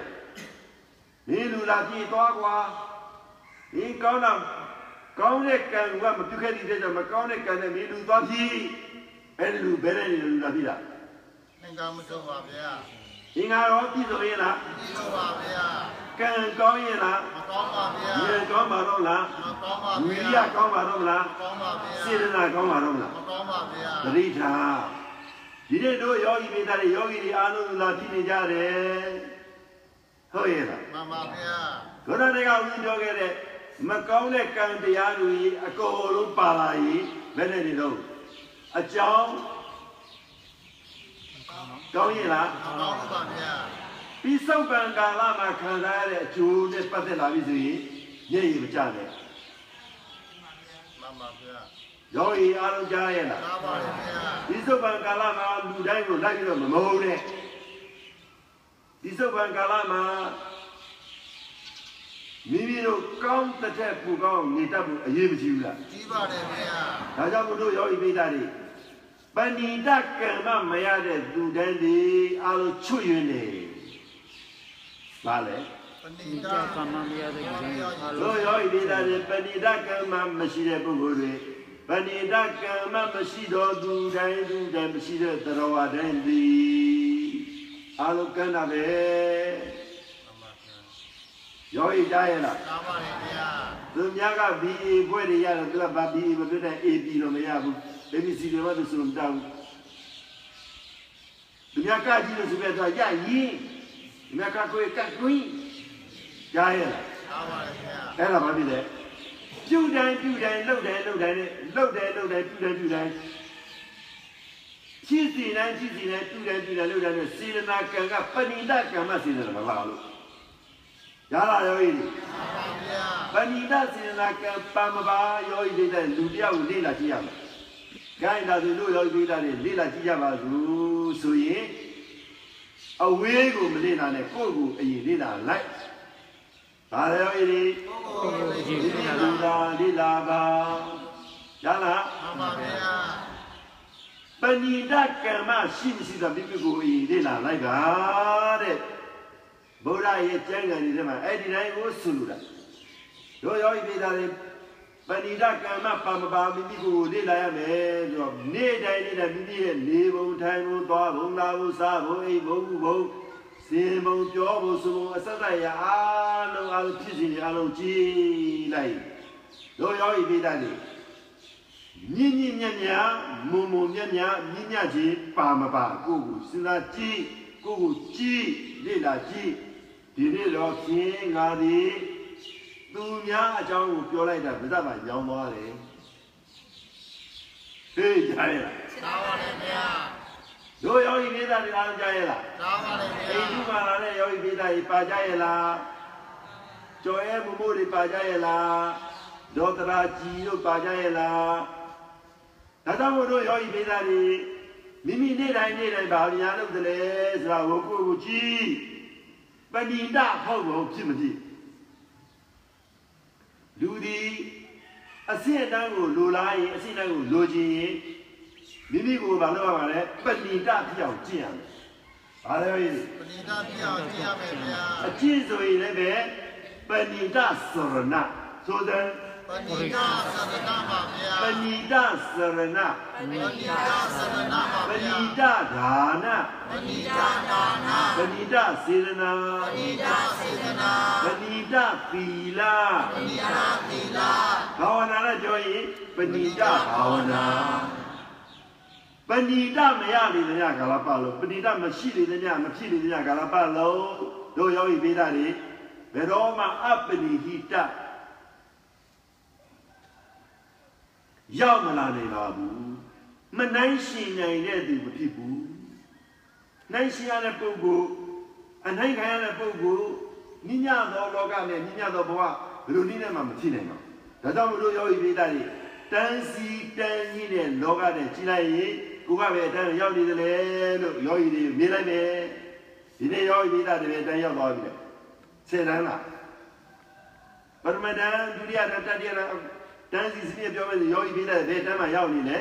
။နေလူလာကြည့်သွားကွာ။ ဒီကောင်းတော့ကောင်းတဲ့ကံကမပြုခဲ့တဲ့အတွက်ကြောင့်မကောင်းတဲ့ကံနဲ့နေလူသွားကြည့်။အဲ့ဒီလူဘယ်နဲ့နေလူလာပြီလားသင်္ကမဆုံးပါဗျာ။ဒီငါရောပြည့်စုံရဲ့လားကြည့်လို့ပါဗျာ။ကံကောင်းရဲ့လားမကောင်းပါဗျာ။ရေကောင်းပါတော့လားမကောင်းပါ။ဝီဗျာရိယကောင်းပါတော့မလားမကောင်းပါဗျာ။စေတနာကောင်းပါတော့မလားမကောင်းပါဗျာ။သတိထား။ဒီနေ့တို့ယောဂီမိသားတွေယောဂီတွေအားလုံးလာကြည့်နေကြတယ်။ဟုတ်ရဲ့လားမှန်ပါဗျာ။ဒုရတွေကဦးဇင်းပြောခဲ့တဲ့ မကောင်းတဲ့ကံတရားတွေအကုန်လုံးပါလာရင်ဘယ်နဲ့နေတော့အကြောင်းကောင်းရဲ့လားမကောင်းပါဗျာပြီးစောက်ပံကာလမှာခံစားရတဲ့အကျိုးနဲ့ပတ်သက်လာပြီဆိုရင်ညည်ရမကြနဲ့မှန်ပါဗျာရောဤအားလုံးကြားရဲ့လားသာပါလေဗျာဒီစောက်ပံကာလမှာလူတိုင်းကိုလိုက်ပြီးတော့မမုန်းနဲ့ဒီစောက်ပံကာလမှာ မိမိတို့ကောင်းတစ်ထက်ပူကောင်းနေတတ်ဖို့အရေးမကြီးဘူးလားကြီးပါတယ်ဗျာဒါကြောင့်မို့လို့ယောဂီပိဋကတွေပဏိတကံမမရတဲ့သူတန်းဒီအလိုချွတ်ယွင်းနေပါလေပဏိဒီတာကကမ္မမရတဲ့ကြောင့်အားတို့လုံးယောဂီပိဋကတွေပဏိတကံမမရှိတဲ့ပုဂ္ဂိုလ်တွေပဏိတကံမမရှိတော်သူတိုင်းသူတိုင်းမရှိတဲ့သရဝတိုင်းသည်အလိုကံတာပဲ ယောဂီကြားရလားသာပါတယ်ဗျာသူများက BA ဘွဲ့တွေရတယ်သူကဘာ BA မဖြစ်တဲ့ AB တော့မရဘူး ABC တွေမှသူစလုံးတောင်းသူများကကြည့်လို့ဆိုပြတော့ရရင်သူများကကိုယ်ကကွင်းကြားရလားသာပါတယ်ဗျာအဲ့ဒါဘာဖြစ်လဲပြုတ်တိုင်းပြုတ်တိုင်းလှုပ်တိုင်းလှုပ်တို င်းနဲ့လှုပ်တယ်လှုပ်တိုင်းပြုတ်တိုင်းပြုတ်တိုင်းချစ်စီတိုင်းချစ်စီတိုင်းပြုတ်တိုင်းပြုတ်တိုင်းလှုပ်တိုင်းနဲ့စေရနာကံကပဏိတကံမစေရနာမပါလို့ရလာရောဤသာပါဗျာပဏိတစေရနာကံပါမပါယောဤဒိဋ္ဌလူတယောက်ကိုလေ့လာကြည့်ရမယ်။ခိုင်းတာဆိုလို့ယောဤဒိဋ္ဌတွေလေ့လာကြည့်ရပါစို့ဆိုရင်အဝေးကိုမလေ့လာနဲ့ကိုယ့်ကိုအရင်လေ့လာလိုက်။ဒါလည်းယောဤဒီကိုယ်ကိုယ်လေးကြီးဒီနေတာလူသာလေ့လာပါရလားသာပါဗျာပဏိတကံမရှိမရှိသာမိမိကိုအရင်လေ့လာလိုက်ပါတဲ့ ဗုဒ္ဓရဲ့ကျမ်းဂန်တွေထဲမှာအဲ့ဒီတိုင်းကိုဆိုလိုတာတို့ယောဤပိဒါတွေပဏိတကံမပါမပါမိမိကိုလေ့လာရမယ်ဆိုတော့နေ့တိုင်းနေ့တိုင်းမိမိရဲ့နေဘုံထိုင်ဘုံသွားဘုံလာဘုံစားဘုံအိမ်ဘုံဘုံစင်ဘုံပြောဘုံဆိုဘုံအဆက်ဆက်ရအားလုံးအားလုံးဖြစ်စီနေအားလုံးကြည်လိုက်တို့ယောဤပိဒါတွေညင်ညင်ညံ့ညံ့မုံမုံညံ့ညံ့ညင်ညံ့ခြင်းပါမပါကိုကိုစဉ်းစားကြည့်ကိုကိုကြည့်လေ့လာကြည့် ဒီနေ့တော့ဖြင်းငါသည်သူများအကြောင်းကိုပြောလိုက်တာဗဇတ်မှာရောင်းသွားတယ်ဟေးကြားရလားသာပါတယ်ဗျာတို့ယောဂီလေးသားတွေအားလုံးကြားရလားသာပါတယ်ဗျာအိမ်သူမှာလာတဲ့ယောဂီလေးသားတွေပါကြရလားကျော်ရဲမမို့တွေပါကြရလားဒေါတရာကြီးတို့ပါကြရလားဒါကြောင့်မို့လို့ယောဂီပိသားတွေမိမိနေ့တိုင်းနေ့တိုင်းဘာများလုပ်တယ်လဲဆိုတာကိုကိုယ်ကိုကြည့် ပဏိတဟုတ်ဘုံဖြစ်မဖြစ်လူဒီအစစ်အတန်းကိုလိုလားရင်အစစ်အတန်းကိုလိုချင်ရင်မိမိကိုယ်ဘာလုပ်ရမှာလဲပဏိတဖြစ်အောင်ကျင့်ရမယ်။ဘာလဲယောဂီပဏိတာပြောင်းကြည့်ရမယ်ဗျာအကျင့်ဆိုရင်လည်းပဲပဏိတသရဏဆိုတဲ့ ပဏိတာသရဏပါဗျာပဏိတသရဏပဏိတာသရဏပါပဗျာဏိတဒါနပဏိတာဒါနာပဏိတစေရနာပဏိတာစေတနာပဏိတသီလပဏိတာသီလဘာဝနာနဲ့ပြောရင်ပဏိတဘာဝနာပဏိတမရလေတဲ့ညကာလပတ်လုံးပဏိတမရှိလေတဲ့ညမဖြစ်လေတဲ့ညကာလပတ်လုံးတို့ယောဂီပေးတာတွေဘယ်တော့မှအပဏိဟိတ ရောက်မလာနိုင်ပါဘူးမနိုင်ရှင်နိုင်တဲ့သူမဖြစ်ဘူးနိုင်ရှင်ရတဲ့ပုဂ္ဂိုလ်အနိုင်ခံရတဲ့ပုဂ္ဂိုလ်ညညသောလောကနဲ့ညညသောဘဝဘယ်လိုနည်းနဲ့မှမဖြစ်နိုင်ပါဘူးဒါကြောင့်မလို့ယောဂီပေးတာတွေတန်းစီတန်းကြီးတဲ့လောကနဲ့ကြီးလိုက်ရင်ကိုကပဲအတန်းရောက်နေတယ်လေလို့ယောဂီတွေမြင်လိုက်မယ်ဒီနေ့ယောဂီပေးတာတွေပဲအတန်းရောက်သွားပြီလေဆယ်တန်းလားပရမဒန်ဒုတိယတတိယ တန်းစီစနစ်ပြောမယ်ဆိုယောဂီပေးတာဘယ်တန်းမှရောက်နေလဲ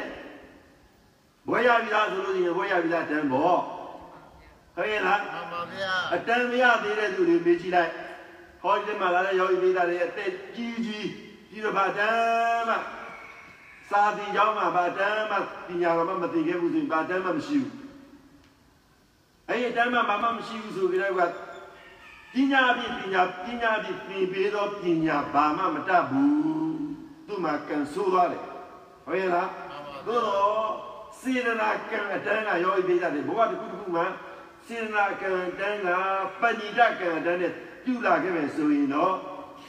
ဘွဲရပြီလားဆိုလို့ရှိရင်ဘွဲရပြီလားတန်းပေါ့ဟုတ်ရဲ့လားမှန်ပါဗျာအတန်မရသေးတဲ့သူတွေမေးကြည့်လိုက်ဟောဒီမှာလာတဲ့ယောဂီမိသားတွေအသက်ကြီးကြီးပြီးတော့ဗာတမ်းမှစာသင်ကျောင်းမှာဗာတမ်းမှပညာတော်မှမသိခဲ့ဘူးဆိုရင်ဗာတမ်းမှမရှိဘူးအဲ့ဒီတမ်းမှဘာမှမရှိဘူးဆိုကြတဲ့ကပညာဖြင့်ပညာပညာဖြင့်ပြင်ပေးသောပညာဘာမှမတတ်ဘူး သူ့မှာကန်ဆိုးသွားတယ်ဟုတ်ရဲ့လားသို့တော့စေရနာကံအတန်းကယောဂီမိသားတွေဘဝတစ်ခုတစ်ခုမှာစေရနာကံတန်းကပဏိတကံတန်းနဲ့ပြုလာခဲ့မယ်ဆိုရင်တော့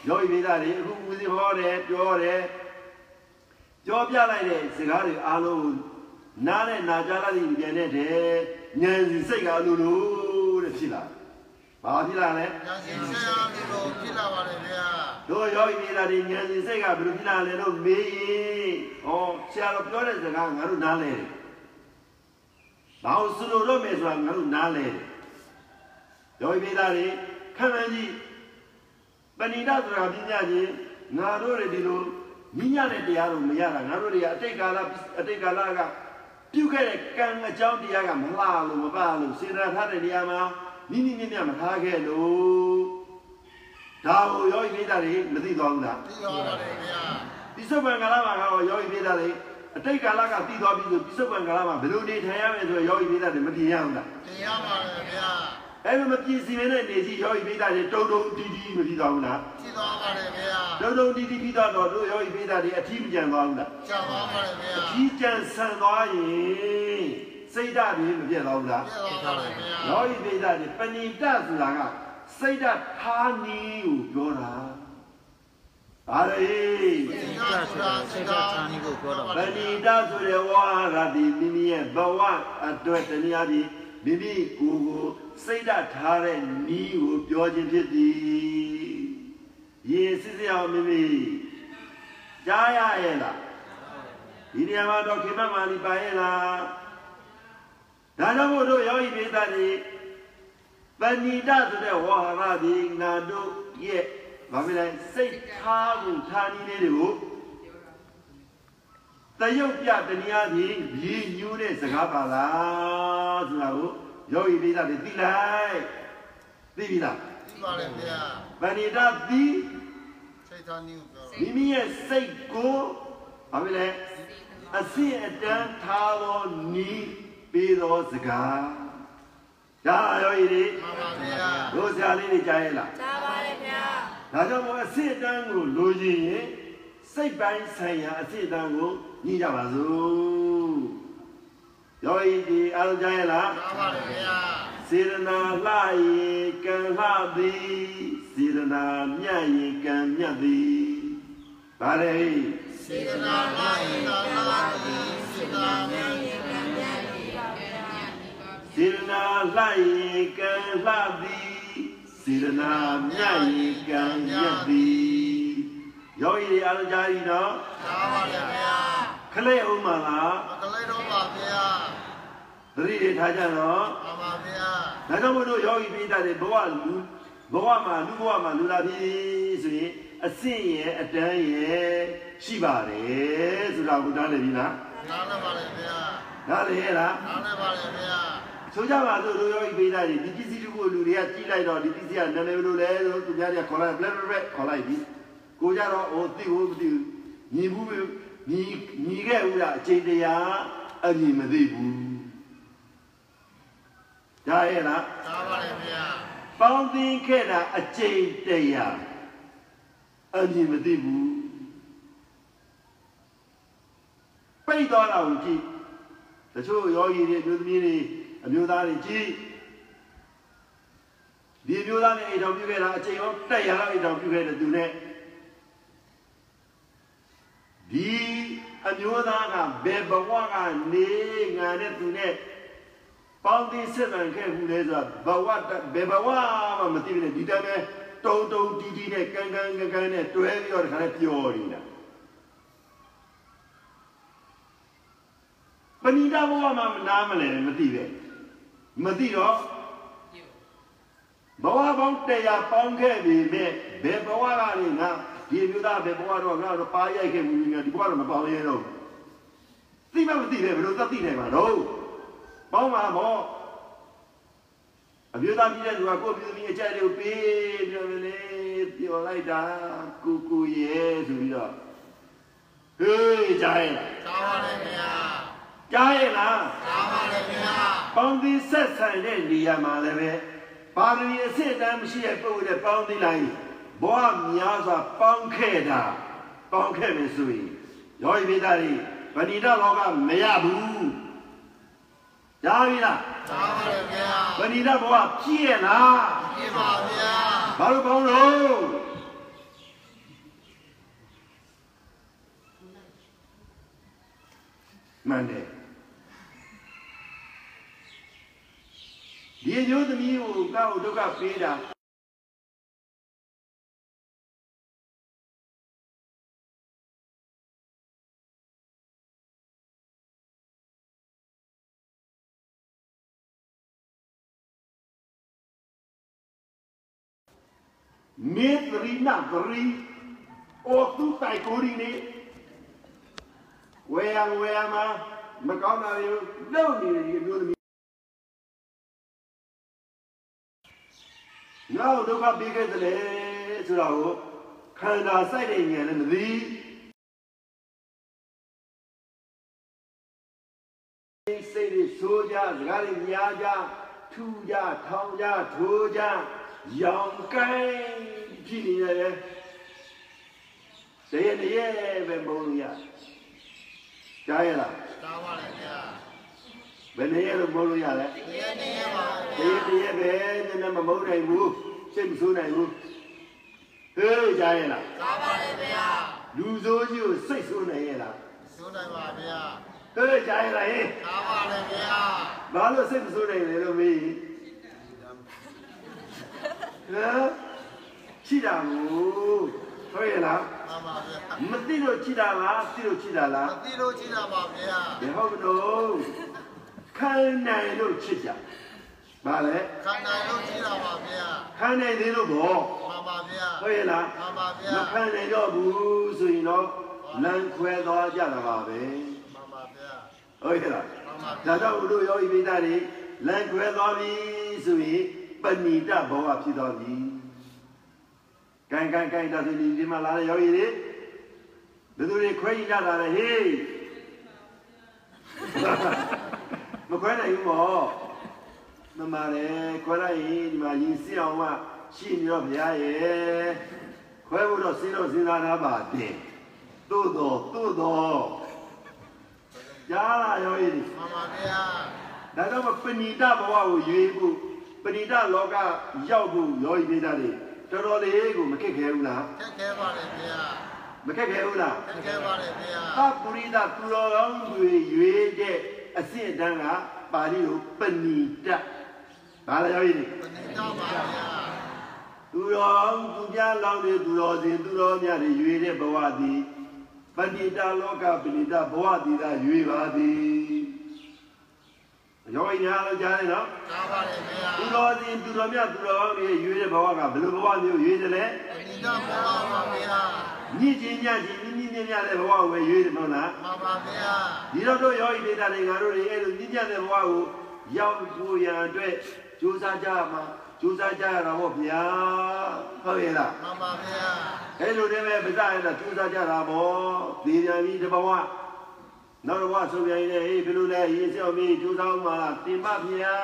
ယောဂီမိသားတွေအခုဦးစီးဟောတယ်ပြောတယ်ပြောပြလိုက်တဲ့စကားတွေအားလုံးနားနဲ့နာကြားလိုက်ရင်ပြန်တဲ့တဲ့ဉာဏ်စီစိတ်ကအလိုလိုတဲ့ဖြစ်လာဘာဖြစ်လာလဲညာစီဆရာမျိုးကိုဖြစ်လာပါတယ်ဗျာ တို့ယောဂီမိသားတွေဉာဏ်စီစိတ်ကဘယ်လိုဖြစ်လာလဲလို့မေးရင်ဟောဆရာတော်ပြောတဲ့စကားငါတို့နားလဲတယ်ဘာလို့စလို့တော့မယ်ဆိုတာငါတို့နားလဲတယ်ယောဂီမိသားတွေခံမှန်းကြည့်ပဏိတဆိုတာပညာချင်းငါတို့တွေဒီလိုမိညာတဲ့တရားတို့မရတာငါတို့တွေကအတိတ်ကာလအတိတ်ကာလကပြုခဲ့တဲ့ကံအကြောင်းတရားကမလှလို့မပလို့စေတနာထားတဲ့နေရာမှာမိမိမြင့်မြတ်မထားခဲ့လို့ ဒါကိုယောဂီမိသားတွေမသိသွားဘူးလားပြီးတော်ပါတယ်ဗျာပိဿဗံကာလမှာကတော့ယောဂီမိသားတွေအတိတ်ကာလကသိသွားပြီဆိုပိဿဗံကာလမှာဘယ်လိုနေထိုင်ရမယ်ဆိုတော့ယောဂီမိသားတွေမထင်ရဘူးလားတင်ရပါတယ်ဗျာအဲ့လိုမပြည့်စည်နေတဲ့နေစီယောဂီမိသားတွေတုံတုံတီးတီးမဖြစ်သွားဘူးလားကြည့်တော်ပါတယ်ဗျာတုံတုံတီးတီးပြီးတော့တို့ယောဂီမိသားတွေအထီးမကြံသွားဘူးလားကြောက်တော်ပါတယ်ဗျာအထီးကြံဆန်သွားရင်စိတ်ဓာတ်တွေမပြတ်သွားဘူးလားပြတော်ပါတယ်ဗျာယောဂီမိသားတွေပဏိတဆိုတာက စိတ်ဓာတ်ထားနည်းကိုပြောတာဗါလေစိတ်ဓာတ်ဆိုတာစိတ်ဓာတ်ဌာနီကိုပြောတော်ပဏိတဆိုတဲ့ဝါရတိမိမိရဲ့ဘဝအတွက်တနည်းအားဖြင့်မိမိကိုယ်ကိုစိတ်ဓာတ်ထားတဲ့နည်းကိုပြောခြင်းဖြစ်သည်ရေစစ်စစ်အောင်မိမိကြားရရဲ့လားဒီနေရာမှာတော့ခေမမာလီပါရဲ့လားဒါကြောင့်မို့တို့ယောဂီပိသတိ ပဏိတဆိုတဲ့ဝါရတိငါတို့ရဲ့ဘာဖြစ်လဲစိတ်ထားကိုထားနည်းလေးတွေကိုတရုတ်ပြတနည်းအားဖြင့်ရည်ညွှန်းတဲ့စကားပါလားဆိုတာကိုယောဂီပိသတွေသိလိုက်သိပြီလားပြီးပါတယ်ဗျာဗဏိတသီစိတ်ဌာနီကိုပြောတော်မိမိရဲ့စိတ်ကိုဘာဖြစ်လဲအစစ်အတန်းထားသောနီးပေးသောစကား ဒါယောဂီတွေမှန်ပါဗျာတို့ဆရာလေးတွေကြားရဲ့လားကြားပါတယ်ဗျာဒါကြောင့်မို့အစစ်အတန်းကိုလိုချင်ရင်စိတ်ပိုင်းဆိုင်ရာအစစ်အတန်းကိုညှိကြပါစို့ယောဂီဒီအားလုံးကြားရဲ့လားမှန်ပါတယ်ဗျာစေရနာလှရေကံလှသည်စေရနာမြတ်ရေကံမြတ်သည်ဗါလေစေတနာလာရင်သာလာသည်စေတနာမြတ် စေရနာလှရေကံလှသည်စေရနာမြတ်ရေကံမြတ်သည်ယောဂီတွေအားလုံးကြားပြီနော်သာပါတယ်ဗျာခလေးအောင်မလားမကလေးတော့ပါဗျာသတိတွေထားကြနော်မှန်ပါဗျာဒါကြောင့်မို့လို့ယောဂီပိဋကတွေဘဝလူဘဝမှာလူဘဝမှာလူလာပြီဆိုရင်အစင့်ရဲ့အတန်းရဲ့ရှိပါတယ်ဆိုတာကိုတားလေပြီလားနားလည်းပါတယ်ဗျာနားလေရဲ့လားနားလည်းပါတယ်ဗျာ ဆိုကြပါစို့တို့ယောဂီပိဋကတွေဒီပစ္စည်းတစ်ခုကိုလူတွေကကြည့်လိုက်တော့ဒီပစ္စည်းကနာမည်ဘယ်လိုလဲလို့သူများတွေကခေါ်လိုက်ဘလက်ဘလက်ခေါ်လိုက်ပြီကိုကြတော့ဟိုသိဖို့မသိဘူးညီဘူးညီညီခဲ့ဦးလားအချိန်တရားအညီမသိဘူးဒါရဲ့လားသာပါတယ်ဗျာပေါင်းသင်းခဲ့တာအကျိန်တရာအမြင်မသိဘူးပိတ်သွားတာကိုကြည့်တချို့ယောဂီတွေအမျိုးသမီးတွေ အမျိုးသားတွေကြည့်ဒီအမျိုးသားနဲ့အိမ်တော်ပြုခဲ့တာအကျိန်ရောတက်ရလောက်အိမ်တော်ပြုခဲ့တဲ့သူနဲ့ဒီအမျိုးသားကဘယ်ဘဝကနေငါနဲ့သူနဲ့ပေါင်းသင်းစစ်မှန်ခဲ့ဘူးလေဆိုတာဘဝတဘယ်ဘဝမှမသိဘူးလေဒီတိုင်းပဲတုံတုံတီးတီးနဲ့ကန်းကန်းကန်းကန်းနဲ့တွဲပြီးတော့ဒီခါနဲ့ပျော်နေတာပဏိတဘဝမှာမနားမလဲမသိပဲ မသိတော့ဘဝပေါင်းတရားပေါင်းခဲ့ပြီမဲ့ဘယ်ဘဝကနေငါဒီမျိုးသားဘယ်ဘဝတော့ငါတော့ပါရိုက်ခဲ့ဘူးငါဒီဘဝတော့မပေါင်းရတော့သိမှမသိပဲဘယ်လိုသတ်သိနိုင်မှာတော့ပေါင်းပါမောအမျိုးသားပြည်တဲ့သူကကိုယ့်ပြည်သမီးအကြိုက်တွေကိုပေးပြီးတော့လေပြောလိုက်တာကိုကိုရဲ့ဆိုပြီးတော့ဟေးကြားရဲ့လားသာပါတယ်ဗျာ ကြားရဲ့လားသာပါတယ်ဗျာပေါင်းသင်းဆက်ဆံတဲ့နေရာမှာလည်းပဲပါရမီအစစ်အတမ်းမရှိတဲ့ပုဂ္ဂိုလ်တွေပေါင်းသင်းလိုက်ဘဝများစွာပေါင်းခဲ့တာပေါင်းခဲ့မယ်ဆိုရင်ယောဂီမိသားတွေဗဏိတလောကမရဘူးကြားပြီလားသာပါတယ်ဗျာဗဏိတဘဝပြည့်ရဲ့လားပြပါဗျာဘာလို့ကောင်းလို့မှန်တယ် ဒီအမျိုးသမီးကိုကောက်ဒုက္ခပေးတာမေတရိနာပရိအောသူတိုင်ကိုရီနေဝေယံဝေယံမှာမကောင်းတာတွေလုံနေတယ်ဒီအမျိုးသမီး နောက်ဒုက္ခပြီးခဲ့တယ်ဆိုတော့ခန္ဓာစိုက်တဲ့ဉာဏ်နဲ့မသိစိတ်တွေဆိုးကြစကားတွေများကြထူကြထောင်ကြထိုးကြရောင်ကိုင်းကြည့်နေရတယ်တရနေရပဲမုန်းလို့ရကြားရလားတားပါလေဗျာ ဘယ်နေရလို့မုန်းလို့ရလဲဒီနေ့နေရပါတရတရပဲနည်းနည်းမမုန်းနိုင်ဘူးစိတ်မဆိုးနိုင်ဘူးဟေးကြားရလားတားပါလေဗျာလူဆိုးကြီးကိုစိတ်ဆိုးနိုင်ရလားစိုးနိုင်ပါဗျာဟေးကြားရလားဟေးတားပါလေဗျာဘာလို့စိတ်မဆိုးနိုင်လဲလို့မေးဟမ်ချိတာဘူးဟုတ်ရဲ့လားမှန်ပါဗျာမသိလို့ချိတာလားသိလို့ချိတာလားမသိလို့ကြည့်တာပါဗျာဘယ်ဟုတ်မလို့ ခံနိုင်လို့ချစ်ကြဘာလဲခန္ဓာလို့ကြည့်တာပါဗျာခံနိုင်သေးလို့ပေါ့မှန်ပါဗျာဟုတ်ရဲ့လားမှန်ပါဗျာမခံနိုင်တော့ဘူးဆိုရင်တော့လမ်းခွဲသွားကြတာပါပဲမှန်ပါဗျာဟုတ်ရဲ့လားမှန်ပါဒါကြောင့်ဘုလိုယောဂီမိသားတွေလမ်းခွဲသွားပြီဆိုရင်ပဏိတဘဝဖြစ်သွားပြီ။ကန်ကန်ကန်ဒါဆိုဒီဒီမှာလာတဲ့ယောဂီတွေဘယ်သူတွေခွဲကြတာလဲဟေးမ ခွဲနိုင်ဘူးပေါ့မမလည်းခွဲလိုက်ရင်ဒီမှာရင်စီအောင်မှရှိနေတော့ဘုရားရဲ့ခွဲဖို့တော့စဉ်းတော့စဉ်းစားထားပါတဲ့သို့တော်သို့တော်ကြားလာယောဂီတွေမှန်ပါဗျာဒါကြောင့်ပဏိတဘဝကိုရွေးဖို့ပဏိတလောကရောက်ဖို့ယောဂီမိသားတွေတော်တော်လေးကိုမခက်ခဲဘူးလားခက်ခဲပါလေဗျာမခက်ခဲဘူးလားခက်ခဲပါလေဗျာသပုရိသသူတော်ကောင်းတွေရွေးတဲ့ အဆင့်အတန်းကပါဠိလိုပဏိတဘာလဲယောဂီတွေပဏိတာပါဗျာသူတော်ကောင်းသူပြလောင်းတွေသူတော်စင်သူတော်များတွေရွေးတဲ့ဘဝသည်ပဏိတလောကပဏိတဘဝသည်သာရွေးပါသည် ယောဂီများလည်းကြားတယ်နော်တားပါလေဗျာသူတော်စင်သူတော်မြတ်သူတော်ကောင်းတွေရွေးတဲ့ဘဝကဘယ်လိုဘဝမျိုးရွေးတယ်လဲပဏိတာပါပါဗျာညစ်ချင်းညချင်းညင်းညင်းညတဲ့ဘဝကိုပဲရွေးတယ်မဟုတ်လားမှန်ပါဗျာဒီတော့တို့ယောဂီဒေတာတွေငါတို့တွေအဲ့လိုညစ်ညတဲ့ဘဝကိုရောက်ဖို့ရန်အတွက်ကြိုးစားကြမှာကြိုးစားကြရတာပေါ့ဗျာဟုတ်ရဲ့လားမှန်ပါဗျာအဲ့လိုတည်းပဲဗဇရတာကြိုးစားကြတာပေါ့ဒီပြန်ပြီးတဘဝ နောက်တစ်ဘဝဆိုပြန်ရင်ဟေးဘယ်လိုလဲရေးစောင်းပြီးကြိုးစားအောင်ပါတင်ပါဗျာ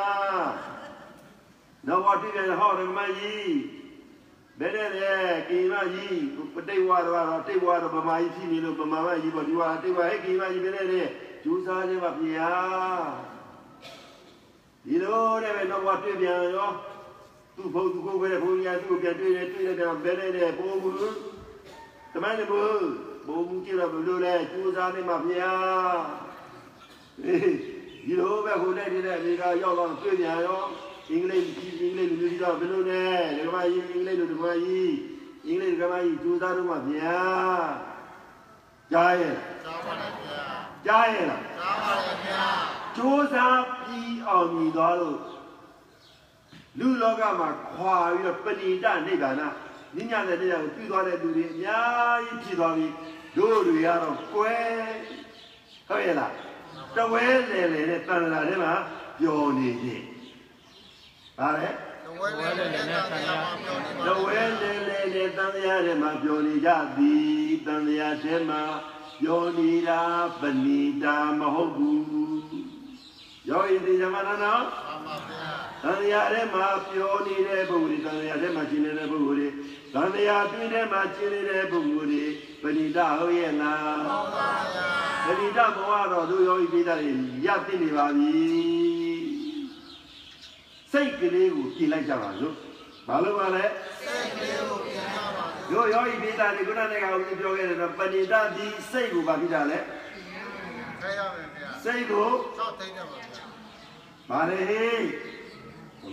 နောက်ဘဝတွေ့ပြန်ဟောဓမ္မကြီးဘယ်နဲ့လဲကိမကြီးပဋိဝါဒတော့တိဝါဒဗမာကြီးဖြစ်နေလို့ဗမာမကြီးပေါ့ဒီဝါတိဝါဟဲ့ကိမကြီးဘယ်နဲ့လဲကြိုးစားခြင်းပါဗျာဒီလိုတဲ့ပဲနောက်ဘဝတွေ့ပြန်ရောသူ့ဘုံသူ့ကိုယ်ပဲဘုံညာသူ့ပြန်တွေ့တယ်တွေ့တယ်ပြန်ဘယ်နဲ့လဲပုံဘူးတမန်နေဘူး ဘုံကြည့်တော့ဘယ်လိုလဲကြိုးစားနေမှာဗျာအေးဒီလိုပဲဟိုတဲ့ဒီတဲ့အမေကရောက်တော့တွေ့ပြန်ရောအင်္ဂလိပ်ကြီးအင်္ဂလိပ်လူမျိုးကြီးတော့ဘယ်လိုလဲဒီကမကြီးအင်္ဂလိပ်လူဒီကမကြီးအင်္ဂလိပ်ဒီကမကြီးကြိုးစားတော့မှာဗျာကြားရဲ့တားပါလေဗျာကြားရဲ့လားတားပါလေဗျာကြိုးစားပြီးအောင်မြည်သွားလို့လူလောကမှာခွာပြီးတော့ပဏိတနိဗ္ဗာန် ညဉ့်ညတဲ့တရားကိုပြုသွားတဲ့လူတွေအများကြီးဖြစ်သွားပြီတို့တွေကတော့ကွဲဟုတ်ရဲ့လားတဝဲလေလေနဲ့တန်လာထဲမှာပျော်နေခြင်းဗါလဲတဝဲလေးနဲ့တာတရားမှာပြောနေတပါဝဲလေလေနဲ့တန်တရားထဲမှာပျော်နေကြသည်တန်တရားထဲမှာပျော်နေတာပဏိတာမဟုတ်ဘူးယောဂီဒီဇမနာနော်မှန်ပါဗျာသံဃာထဲမှာပြောနေတဲ့ပုဂ္ဂိုလ်တွေသံဃာထဲမှာရှင်းနေတဲ့ပုဂ္ဂိုလ်တွေ သံဃာတွင်းထဲမှာရှင်းနေတဲ့ပုဂ္ဂိုလ်တွေပဏိတဟုတ်ရဲ့လားပဏိတဘဝတော့သူယောဂီပိသားတွေရသိနေပါပြီစိတ်ကလေးကိုကြည်လိုက်ကြပါစို့ဘာလို့ပါလဲစိတ်လေးကိုပြန်ရပါတို့ယောဂီပိသားတွေခုနကကဦးပြောခဲ့တယ်တော့ပဏိတဒီစိတ်ကိုဗာပြီးတာလဲခဲရမယ်ဗျာစိတ်ကိုသောက်သိနေပါဗျာဗါလေဟေး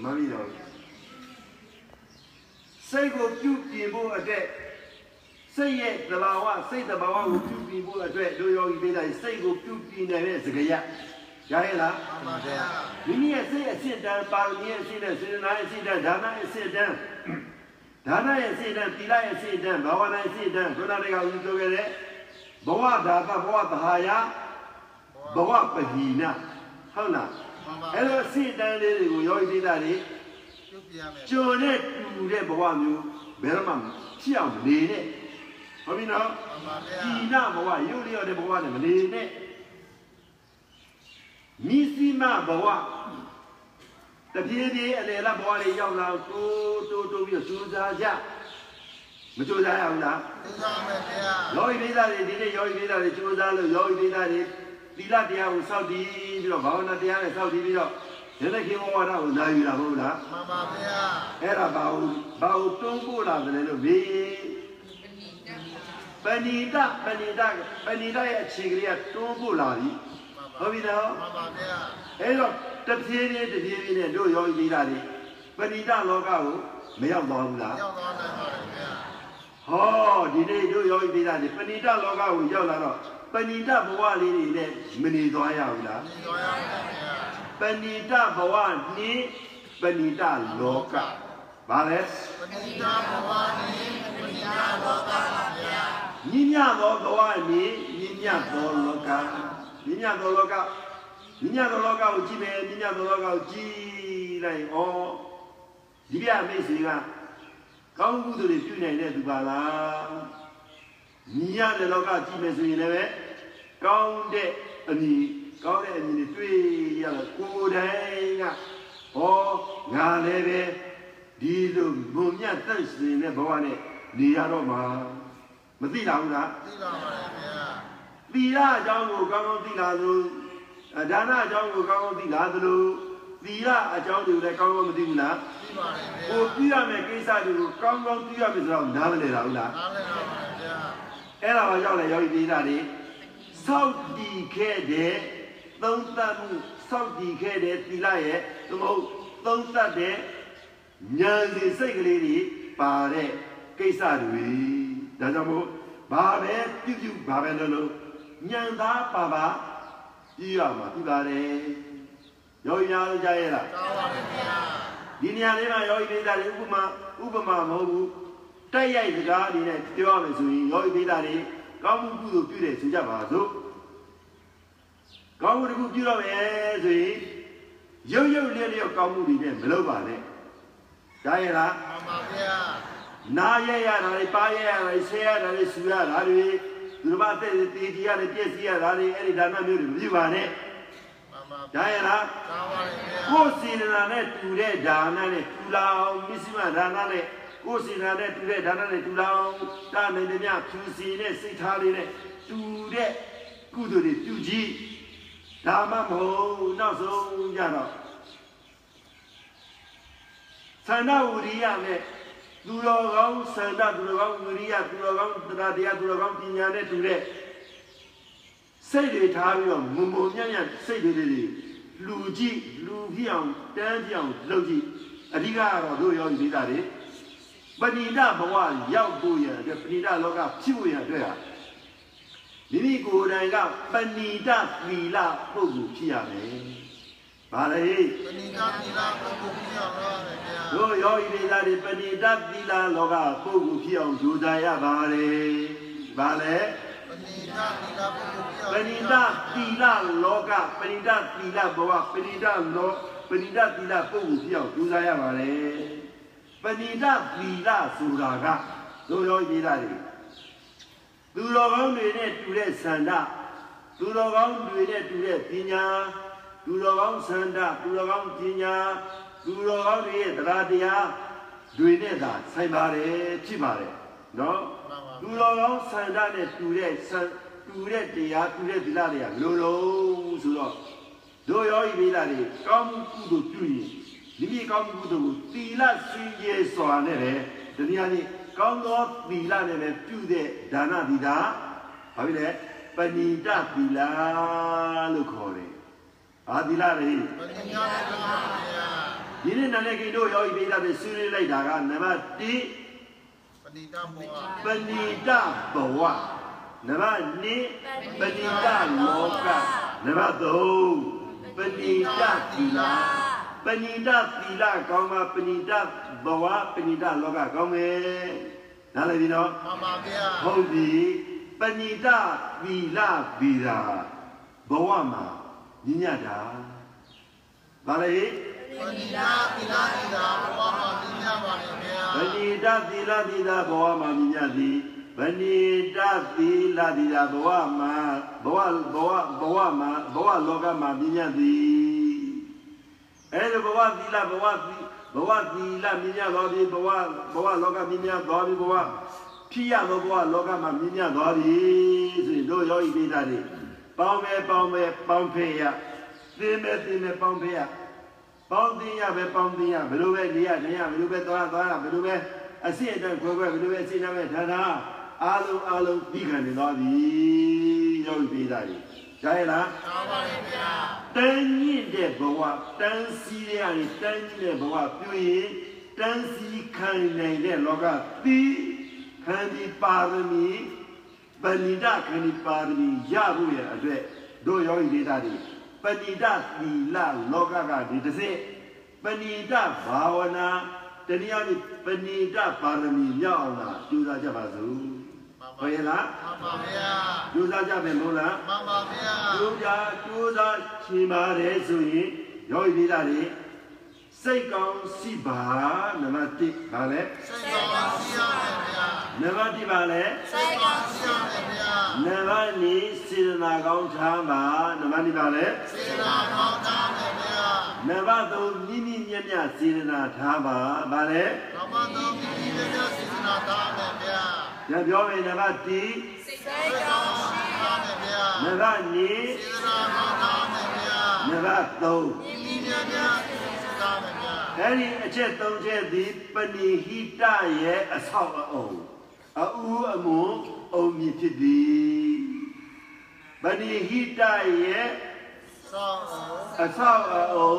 မမီးတော့ စိတ်ကိုပြုပြင်ဖို့အတွက်စိတ်ရဲ့သဘာဝစိတ်သဘာဝကိုပြုပြင်ဖို့အတွက်တို့ယောဂီပိသားတွေစိတ်ကိုပြုပြင်နေတဲ့စကားရရရဲ့လားမှန်ပါဗျာမိမိရဲ့စိတ်အစစ်တမ်းပါရမီရဲ့အစစ်တမ်းစေတနာရဲ့အစစ်တမ်းဒါနရဲ့အစစ်တမ်းဒဒါနရဲ့စိတ်တန်းသီလရဲ့စိတ်တန်းဘာဝနာရဲ့စိတ်တန်းခုနတည်းကဦးပြောခဲ့တဲ့ဘဝဒါသဘဝသဟာယဘဝပဟိနဟုတ်လားမှန်ပါအဲ့လိုစိတ်တန်းလေးတွေကိုယောဂီပိဒါတွေပြုတ်ပြရမယ် ကျွန်းနဲ့တူတဲ့ဘဝမျိုးဘယ်တော့မှဖြစ်အောင်မနေနဲ့ဟုတ်ပြီနော်မှန်ပါဗျာဒီနာဘဝရုပ်လျော့တဲ့ဘဝနဲ့မနေနဲ့မိစီမဘဝတပြေးပြေးအလေလဘဝလေးရောက်လာတိုးတိုးတိုးပြီးတော့ကြိုးစားကြမကြိုးစားရဘူးလားသိကြမယ်ဗျာယောဂီပိသားတွေဒီနေ့ယောဂီပိသားတွေကြိုးစားလို့ယောဂီပိသားတွေသီလတရားကိုစောင့်တည်ပြီးတော့ဘာဝနာတရားနဲ့စောင့်တည်ပြီးတော့ ရတဲ့ခေဝဝါဒကိုနာယူတာမဟုတ်လားမှန်ပါဗျာအဲ့ဒါဘာလို့ဘာလို့တွန်းပို့လာတယ်လို့မေးပဏိတပဏိတပဏိတရဲ့အခြေကလေးကတွန်းပို့လာပြီဟုတ်ပြီနော်မှန်ပါဗျာအဲ့တော့တဖြည်းဖြည်းတဖြည်းဖြည်းနဲ့တို့ယောဂီပိသားတွေပဏိတလောကကိုမရောက်သွားဘူးလားရောက်သွားနိုင်ပါတယ်ဗျာဟောဒီနေ့တို့ယောဂီပိသားတွေပဏိတလောကကိုရောက်လာတော့ပဏိတဘဝလေးတွေနဲ့မနေသွားရဘူးလားသိသွားရမယ်ဗျာ ပဏိတဘဝနှင်းပဏိတလောကဘာလဲပဏိတာဘဝနိပဏိတာလောကပါဗျာညညသောဘဝနှင်းညညသောလောကညညသောလောကညညသောလောကကိုကြည့်မယ်ညညသောလောကကိုကြည့်လိုက်ဩဒီပြမိတ်ဆွေကကောင်းမှုတွေပြုနိုင်တဲ့သူပါလားညညတဲ့လောကကြည့်မယ်ဆိုရင်လည်းကောင်းတဲ့အညီ ကောင်းတဲ့အညီတွေတွေ့ရတော့ကိုယ်တိုင်ကဟောငါလည်းပဲဒီလိုဘုံမြတ်တန့်စင်တဲ့ဘဝနဲ့နေရတော့မှာမသိလားဘူးလားသိပါပါတယ်ဗျာသီလအကြောင်းကိုကောင်းကောင်းသိလာသလိုအဒါနအကြောင်းကိုကောင်းကောင်းသိလာသလိုသီလအကြောင်းတွေကိုလည်းကောင်းကောင်းမသိဘူးလားသိပါတယ်ဗျာကိုပြရမယ့်ကိစ္စတွေကိုကောင်းကောင်းသိရပြီဆိုတော့နားမလည်တာဘူးလားနားလည်ပါပါတယ်ဗျာအဲ့ဒါဘာကြောင့်လဲယောဂီပိဒါတွေစောက်တည်ခဲ့တဲ့ သုံးသပ်မှုစောက်တည်ခဲ့တဲ့သီလရဲ့သို့မဟုတ်သုံးသပ်တဲ့ဉာဏ်စီစိတ်ကလေးတွေပါတဲ့ကိစ္စတွေဒါကြောင့်မို့ဘာပဲပြုပြုဘာပဲလုပ်လို့ဉာဏ်သားပါပါပြီးရမှာပြီးပါတယ်ယောဂီများလို့ကြားရလားတောင်းပါတယ်ဗျာဒီနေရာလေးမှာယောဂီပိဒါတွေဥပမာဥပမာမဟုတ်ဘူးတိုက်ရိုက်စကားအနေနဲ့ပြောရမယ်ဆိုရင်ယောဂီပိဒါတွေကောင်းမှုကုသိုလ်ပြုတယ်ဆိုကြပါစို့ ကောင်းမှုတစ်ခုပြုတော့မယ်ဆိုရင်ရုပ်ရုပ်လျက်လျက်ကောင်းမှုတွေနဲ့မလုပ်ပါနဲ့ဒါရလားမှန်ပါဗျာနာရရတာတွေပါရရတာတွေဆဲရတာတွေဆူရတာတွေသူတို့ဘာတဲ့တေတီရတဲ့ပြည့်စည်ရတာတွေအဲ့ဒီဒါနမျိုးတွေမပြုပါနဲ့မှန်ပါဒါရလားတောင်းပါတယ်ဗျာကိုယ်စေနာနဲ့တူတဲ့ဒါနနဲ့တူလောင်မစ္စည်းမဒါနနဲ့ကိုယ်စေနာနဲ့တူတဲ့ဒါနနဲ့တူလောင်တာနေတယ်မြဖြူစီနဲ့စိတ်ထားလေးနဲ့တူတဲ့ကုသိုလ်တွေပြုကြည့် ဒါမှမဟုတ်နောက်ဆုံးကြတော့သန္တာဝရိယနဲ့သူတော်ကောင်းသန္တာသူတော်ကောင်းဝရိယသူတော်ကောင်းတရားတရားသူတော်ကောင်းပညာနဲ့တူတဲ့စိတ်တွေထားပြီးတော့မုံမုံညံ့ညံ့စိတ်တွေလေးတွေလူကြည့်လူဖြစ်အောင်တန်းပြအောင်လုပ်ကြည့်အဓိကကတော့တို့ရောဒီသားတွေပဏိဒဘဝရောက်ဖို့ရတဲ့ပဏိဒလောကဖြစ်ဖို့ရတဲ့ဟာ မိမိကိုယ်တိုင်ကပဏိဒသီလပုဂ္ဂိုလ်ဖြစ်ရမယ်။ဘာလဲပဏိတာသီလပုဂ္ဂိုလ်ပြရပါတယ်ဗျာတို့ယောဂီတွေသားတွေပဏိဒသီလလောကပုဂ္ဂိုလ်ဖြစ်အောင်ကြိုးစားရပါတယ်။ဘာလဲပဏိတာသီလပုဂ္ဂိုလ်ပြပဏိဒသီလလောကပဏိဒသီလဘဝပဏိဒလောပဏိဒသီလပုဂ္ဂိုလ်ဖြစ်အောင်ကြိုးစားရပါတယ်။ပဏိဒသီလဆိုတာကတို့ယောဂီသားတွေ သူတော်ကောင်းတွေနဲ့တူတဲ့ဆန္ဒသူတော်ကောင်းတွေနဲ့တူတဲ့ပညာသူတော်ကောင်းဆန္ဒသူတော်ကောင်းပညာသူတော်ကောင်းတွေရဲ့တရားတရားတွေနဲ့သာဆိုင်ပါတယ်ဖြစ်ပါတယ်နော်သူတော်ကောင်းဆန္ဒနဲ့တူတဲ့ဆန္တူတဲ့တရားတူတဲ့သီလတွေကလိုလုံးဆိုတော့တို့ရောဤမိသားတွေကောင်းမှုကုသိုလ်ပြုရင်မိမိကောင်းမှုကုသိုလ်ကိုသီလစင်ကြယ်စွာနဲ့ပဲဒီနေ့အနေ့ ကောင်းသောသီလနဲ့ပဲပြုတဲ့ဒါနသီတာဘာဖြစ်လဲပဏိတသီလလို့ခေါ်တယ်။ဘာသီလလဲပဏိတာသီလပါဗျာဒီနေ့နာနဲ့ကိတို့ယောဂီပိဒါတွေဆွေးနွေးလိုက်တာကနံပါတ်1ပဏိတာဘဝပဏိတဘဝနံပါတ်2ပဏိတလောကနံပါတ်3ပဏိတသီလ ပဏိတသီလကောင်းမှပဏိတဘဝပဏိတလောကကောင်းမယ်နားလည်ပြီနော်မှန်ပါဗျာဟုတ်ပြီပဏိတသီလဗီရာဘဝမှာညညတာဗါလေပဏိတာသီလသီတာဘဝမှာပြညပါလေဗျာပဏိတသီလသီတာဘဝမှာညညသည်ပဏိတသီလသီတာဘဝမှာဘဝဘဝဘဝမှာဘဝလောကမှာညညသည် အဲဒါဘဝသီလဘဝသီဘဝသီလမြညတော်သည်ဘဝဘဝလောကမြညတော်သည်ဘဝဖြစ်ရသောဘဝလောကမှာမြညတော်သည်ဆိုရင်တို့ယောဂီပိဋကတွေပေါင်းမယ်ပေါင်းမယ်ပေါင်းဖေးရသင်မယ်သင်မယ်ပေါင်းဖေးရပေါင်းသိရပဲပေါင်းသိရဘယ်လိုပဲနေရနေရဘယ်လိုပဲသွားသွားရဘယ်လိုပဲအစစ်အတန်းခွဲခွဲဘယ်လိုပဲအစစ်အတန်းပဲထားထားအားလုံးအားလုံးပြီးခံနေသွားပြီရောက်ပြီသားကြီးကြားရလားမှန်ပါလေဗျာ တန်းညင့်တဲ့ဘဝတန်းစီရရတန်းညင့်တဲ့ဘဝပြုရင်တန်းစီခံနိုင်တဲ့လောကသီခန္ဒီပါရမီပဏိတခန္ဒီပါရမီရဖို့ရအတွက်တို့ယောဂီဒေတာတွေပဏိတသီလလောကကဒီတစ်စစ်ပဏိတဘာဝနာတနည်းအားဖြင့်ပဏိတပါရမီမြောက်အောင်လာကြိုးစားကြပါစို့ဟုတ်ရဲ့လားမှန် ပါဗျာကြိုးစားကြမယ်မဟုတ်လားမှန်ပါဗျာကျိုးကြကျိုးစားချင်ပါတယ်ဆိုရင်ယောဂီလေးသားတွေ စိတ်ကောင်းစီပါနံပါတ်1ပါလဲစိတ်ကောင်းရှိရမယ်ဗျာနံပါတ်2ပါလဲစိတ်ကောင်းရှိရမယ်ဗျာနံပါတ်2စေတနာကောင်းထားပါနံပါတ်2ပါလဲစေနာကောင်းတာမယ်ဗျာနံပါတ်3မိမိမြတ်မြတ်စေတနာထားပါပါလဲဓမ္မတော်မြည်မြတ်စေနာတာမယ်ဗျာညပြောမယ်နံပါတ်1စိတ်ကောင်းရှိတာမယ်ဗျာနံပါတ်2စေနာကောင်းတာမယ်ဗျာနံပါတ်3မြည်မြတ်မြတ် စေတာမယ်ဗျာအဲ့ဒီအချက်၃ချက်သည်ပဏိဟိတရဲ့အဆောက်အအုံအူးအမွန်အုံမြင့်ဖြစ်သည်ပဏိဟိတရဲ့ဆောင်းအောင်အဆောက်အအုံ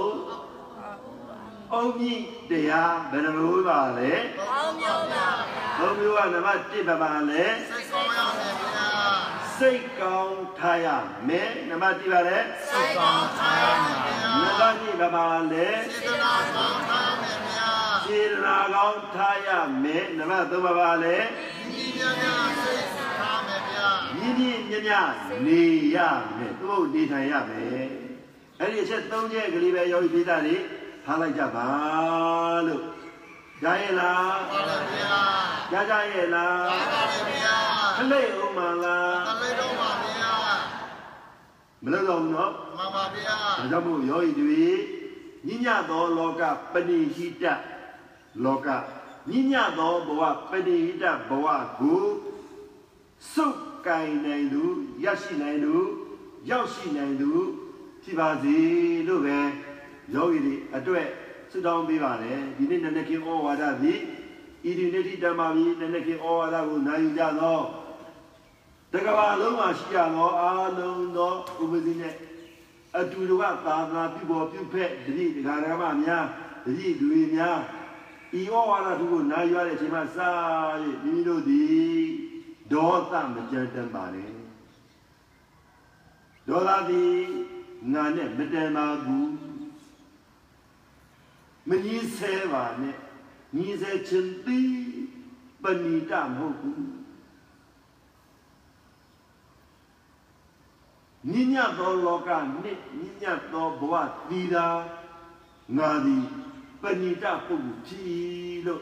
အုံမြင့်တရားဘယ်နှမျိုးပါလဲကောင်းမြောက်ပါဗျာဘုံမျိုးကနံပါတ်1ပါပါလဲစိတ်ကောင်းရမယ်ဗျာ စိတ်ကောင်းထားရမယ်နံပါတ်2ပါလဲစိတ်ကောင်းထားရမယ်ဗျာနံပါတ်2ပါပါလဲစေနာကောင်းထားမယ်ဗျာစေတနာကောင်းထားရမယ်နံပါတ်3ပါပါလဲမြည်မြတ်မြတ်စေထားမယ်ဗျာမြင့်မြင့်မြတ်မြတ်နေရမယ်သူ့နေထိုင်ရမယ်အဲ့ဒီအချက်၃ချက်ကလေးပဲယောဂီပိသားတွေထားလိုက်ကြပါလို့ကြားရဲ့လားပါလေဗျာကြားကြရဲ့လားပါပါလေဗျာခလိ တ်ဦးမလားတလေးတော့ပါဗျာမလို့တော့ဘူးနော်မှန်ပါဗျာဒါကြောင့်မို့ယောဂီတွေညညသောလောကပဏိဟိတလောကညညသောဘဝပဏိဟိတဘဝကိုစုပ်ကင်နိုင်သူရရှိနိုင်သူရောက်ရှိနိုင်သူဖြစ်ပါစေလို့ပဲယောဂီတွေအတွက်ဆုတောင်းပေးပါတယ်ဒီနေ့နန္ဒကိဩဝါဒသည်ဤဒီနေ့တိတမပြီးနန္ဒကိဩဝါဒကိုနိုင်ယူကြသော တကဘာလုံးမှာရှိရသောအာလုံးသောဥပဇိနဲ့အတူတကသာသနာပြုပေါ်ပြုဖက်တတိဒကာရမများတတိလူတွေများဤဩဝါဒသူကိုနာယူရတဲ့အချိန်မှာစာ၍မိမိတို့သည်ဒေါသမကြမ်းတမ်းပါလေဒေါသသည်ငါနဲ့မတန်ပါဘူးမကြီးဆဲပါနဲ့ညီဆဲခြင်းသည်ပဏိတမဟုတ်ဘူး ညညသောလောကနှင့်ညညသောဘဝတည်တာငါသည်ပဏိတပုဂ္ဂိုလ်ဖြစ်လို့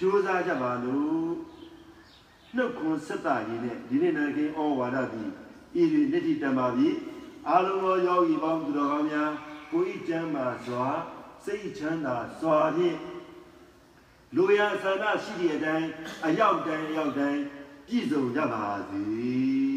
ကြိုးစားကြပါလို့နှုတ်ခွန်းဆက်တာရင်းနဲ့ဒီနေ့နိုင်ငံဩဝါဒသည်ဤဒီနိတိတံပါပြီအာလုံးသောယောဂီပေါင်းသူတော်ကောင်းများကိုယ်ဤကျမ်းမာစွာစိတ်ချမ်းသာစွာဖြင့်လူရဆန္ဒရှိတဲ့အတိုင်းအရောက်တိုင်းအရောက်တိုင်းပြည့်စုံကြပါစေ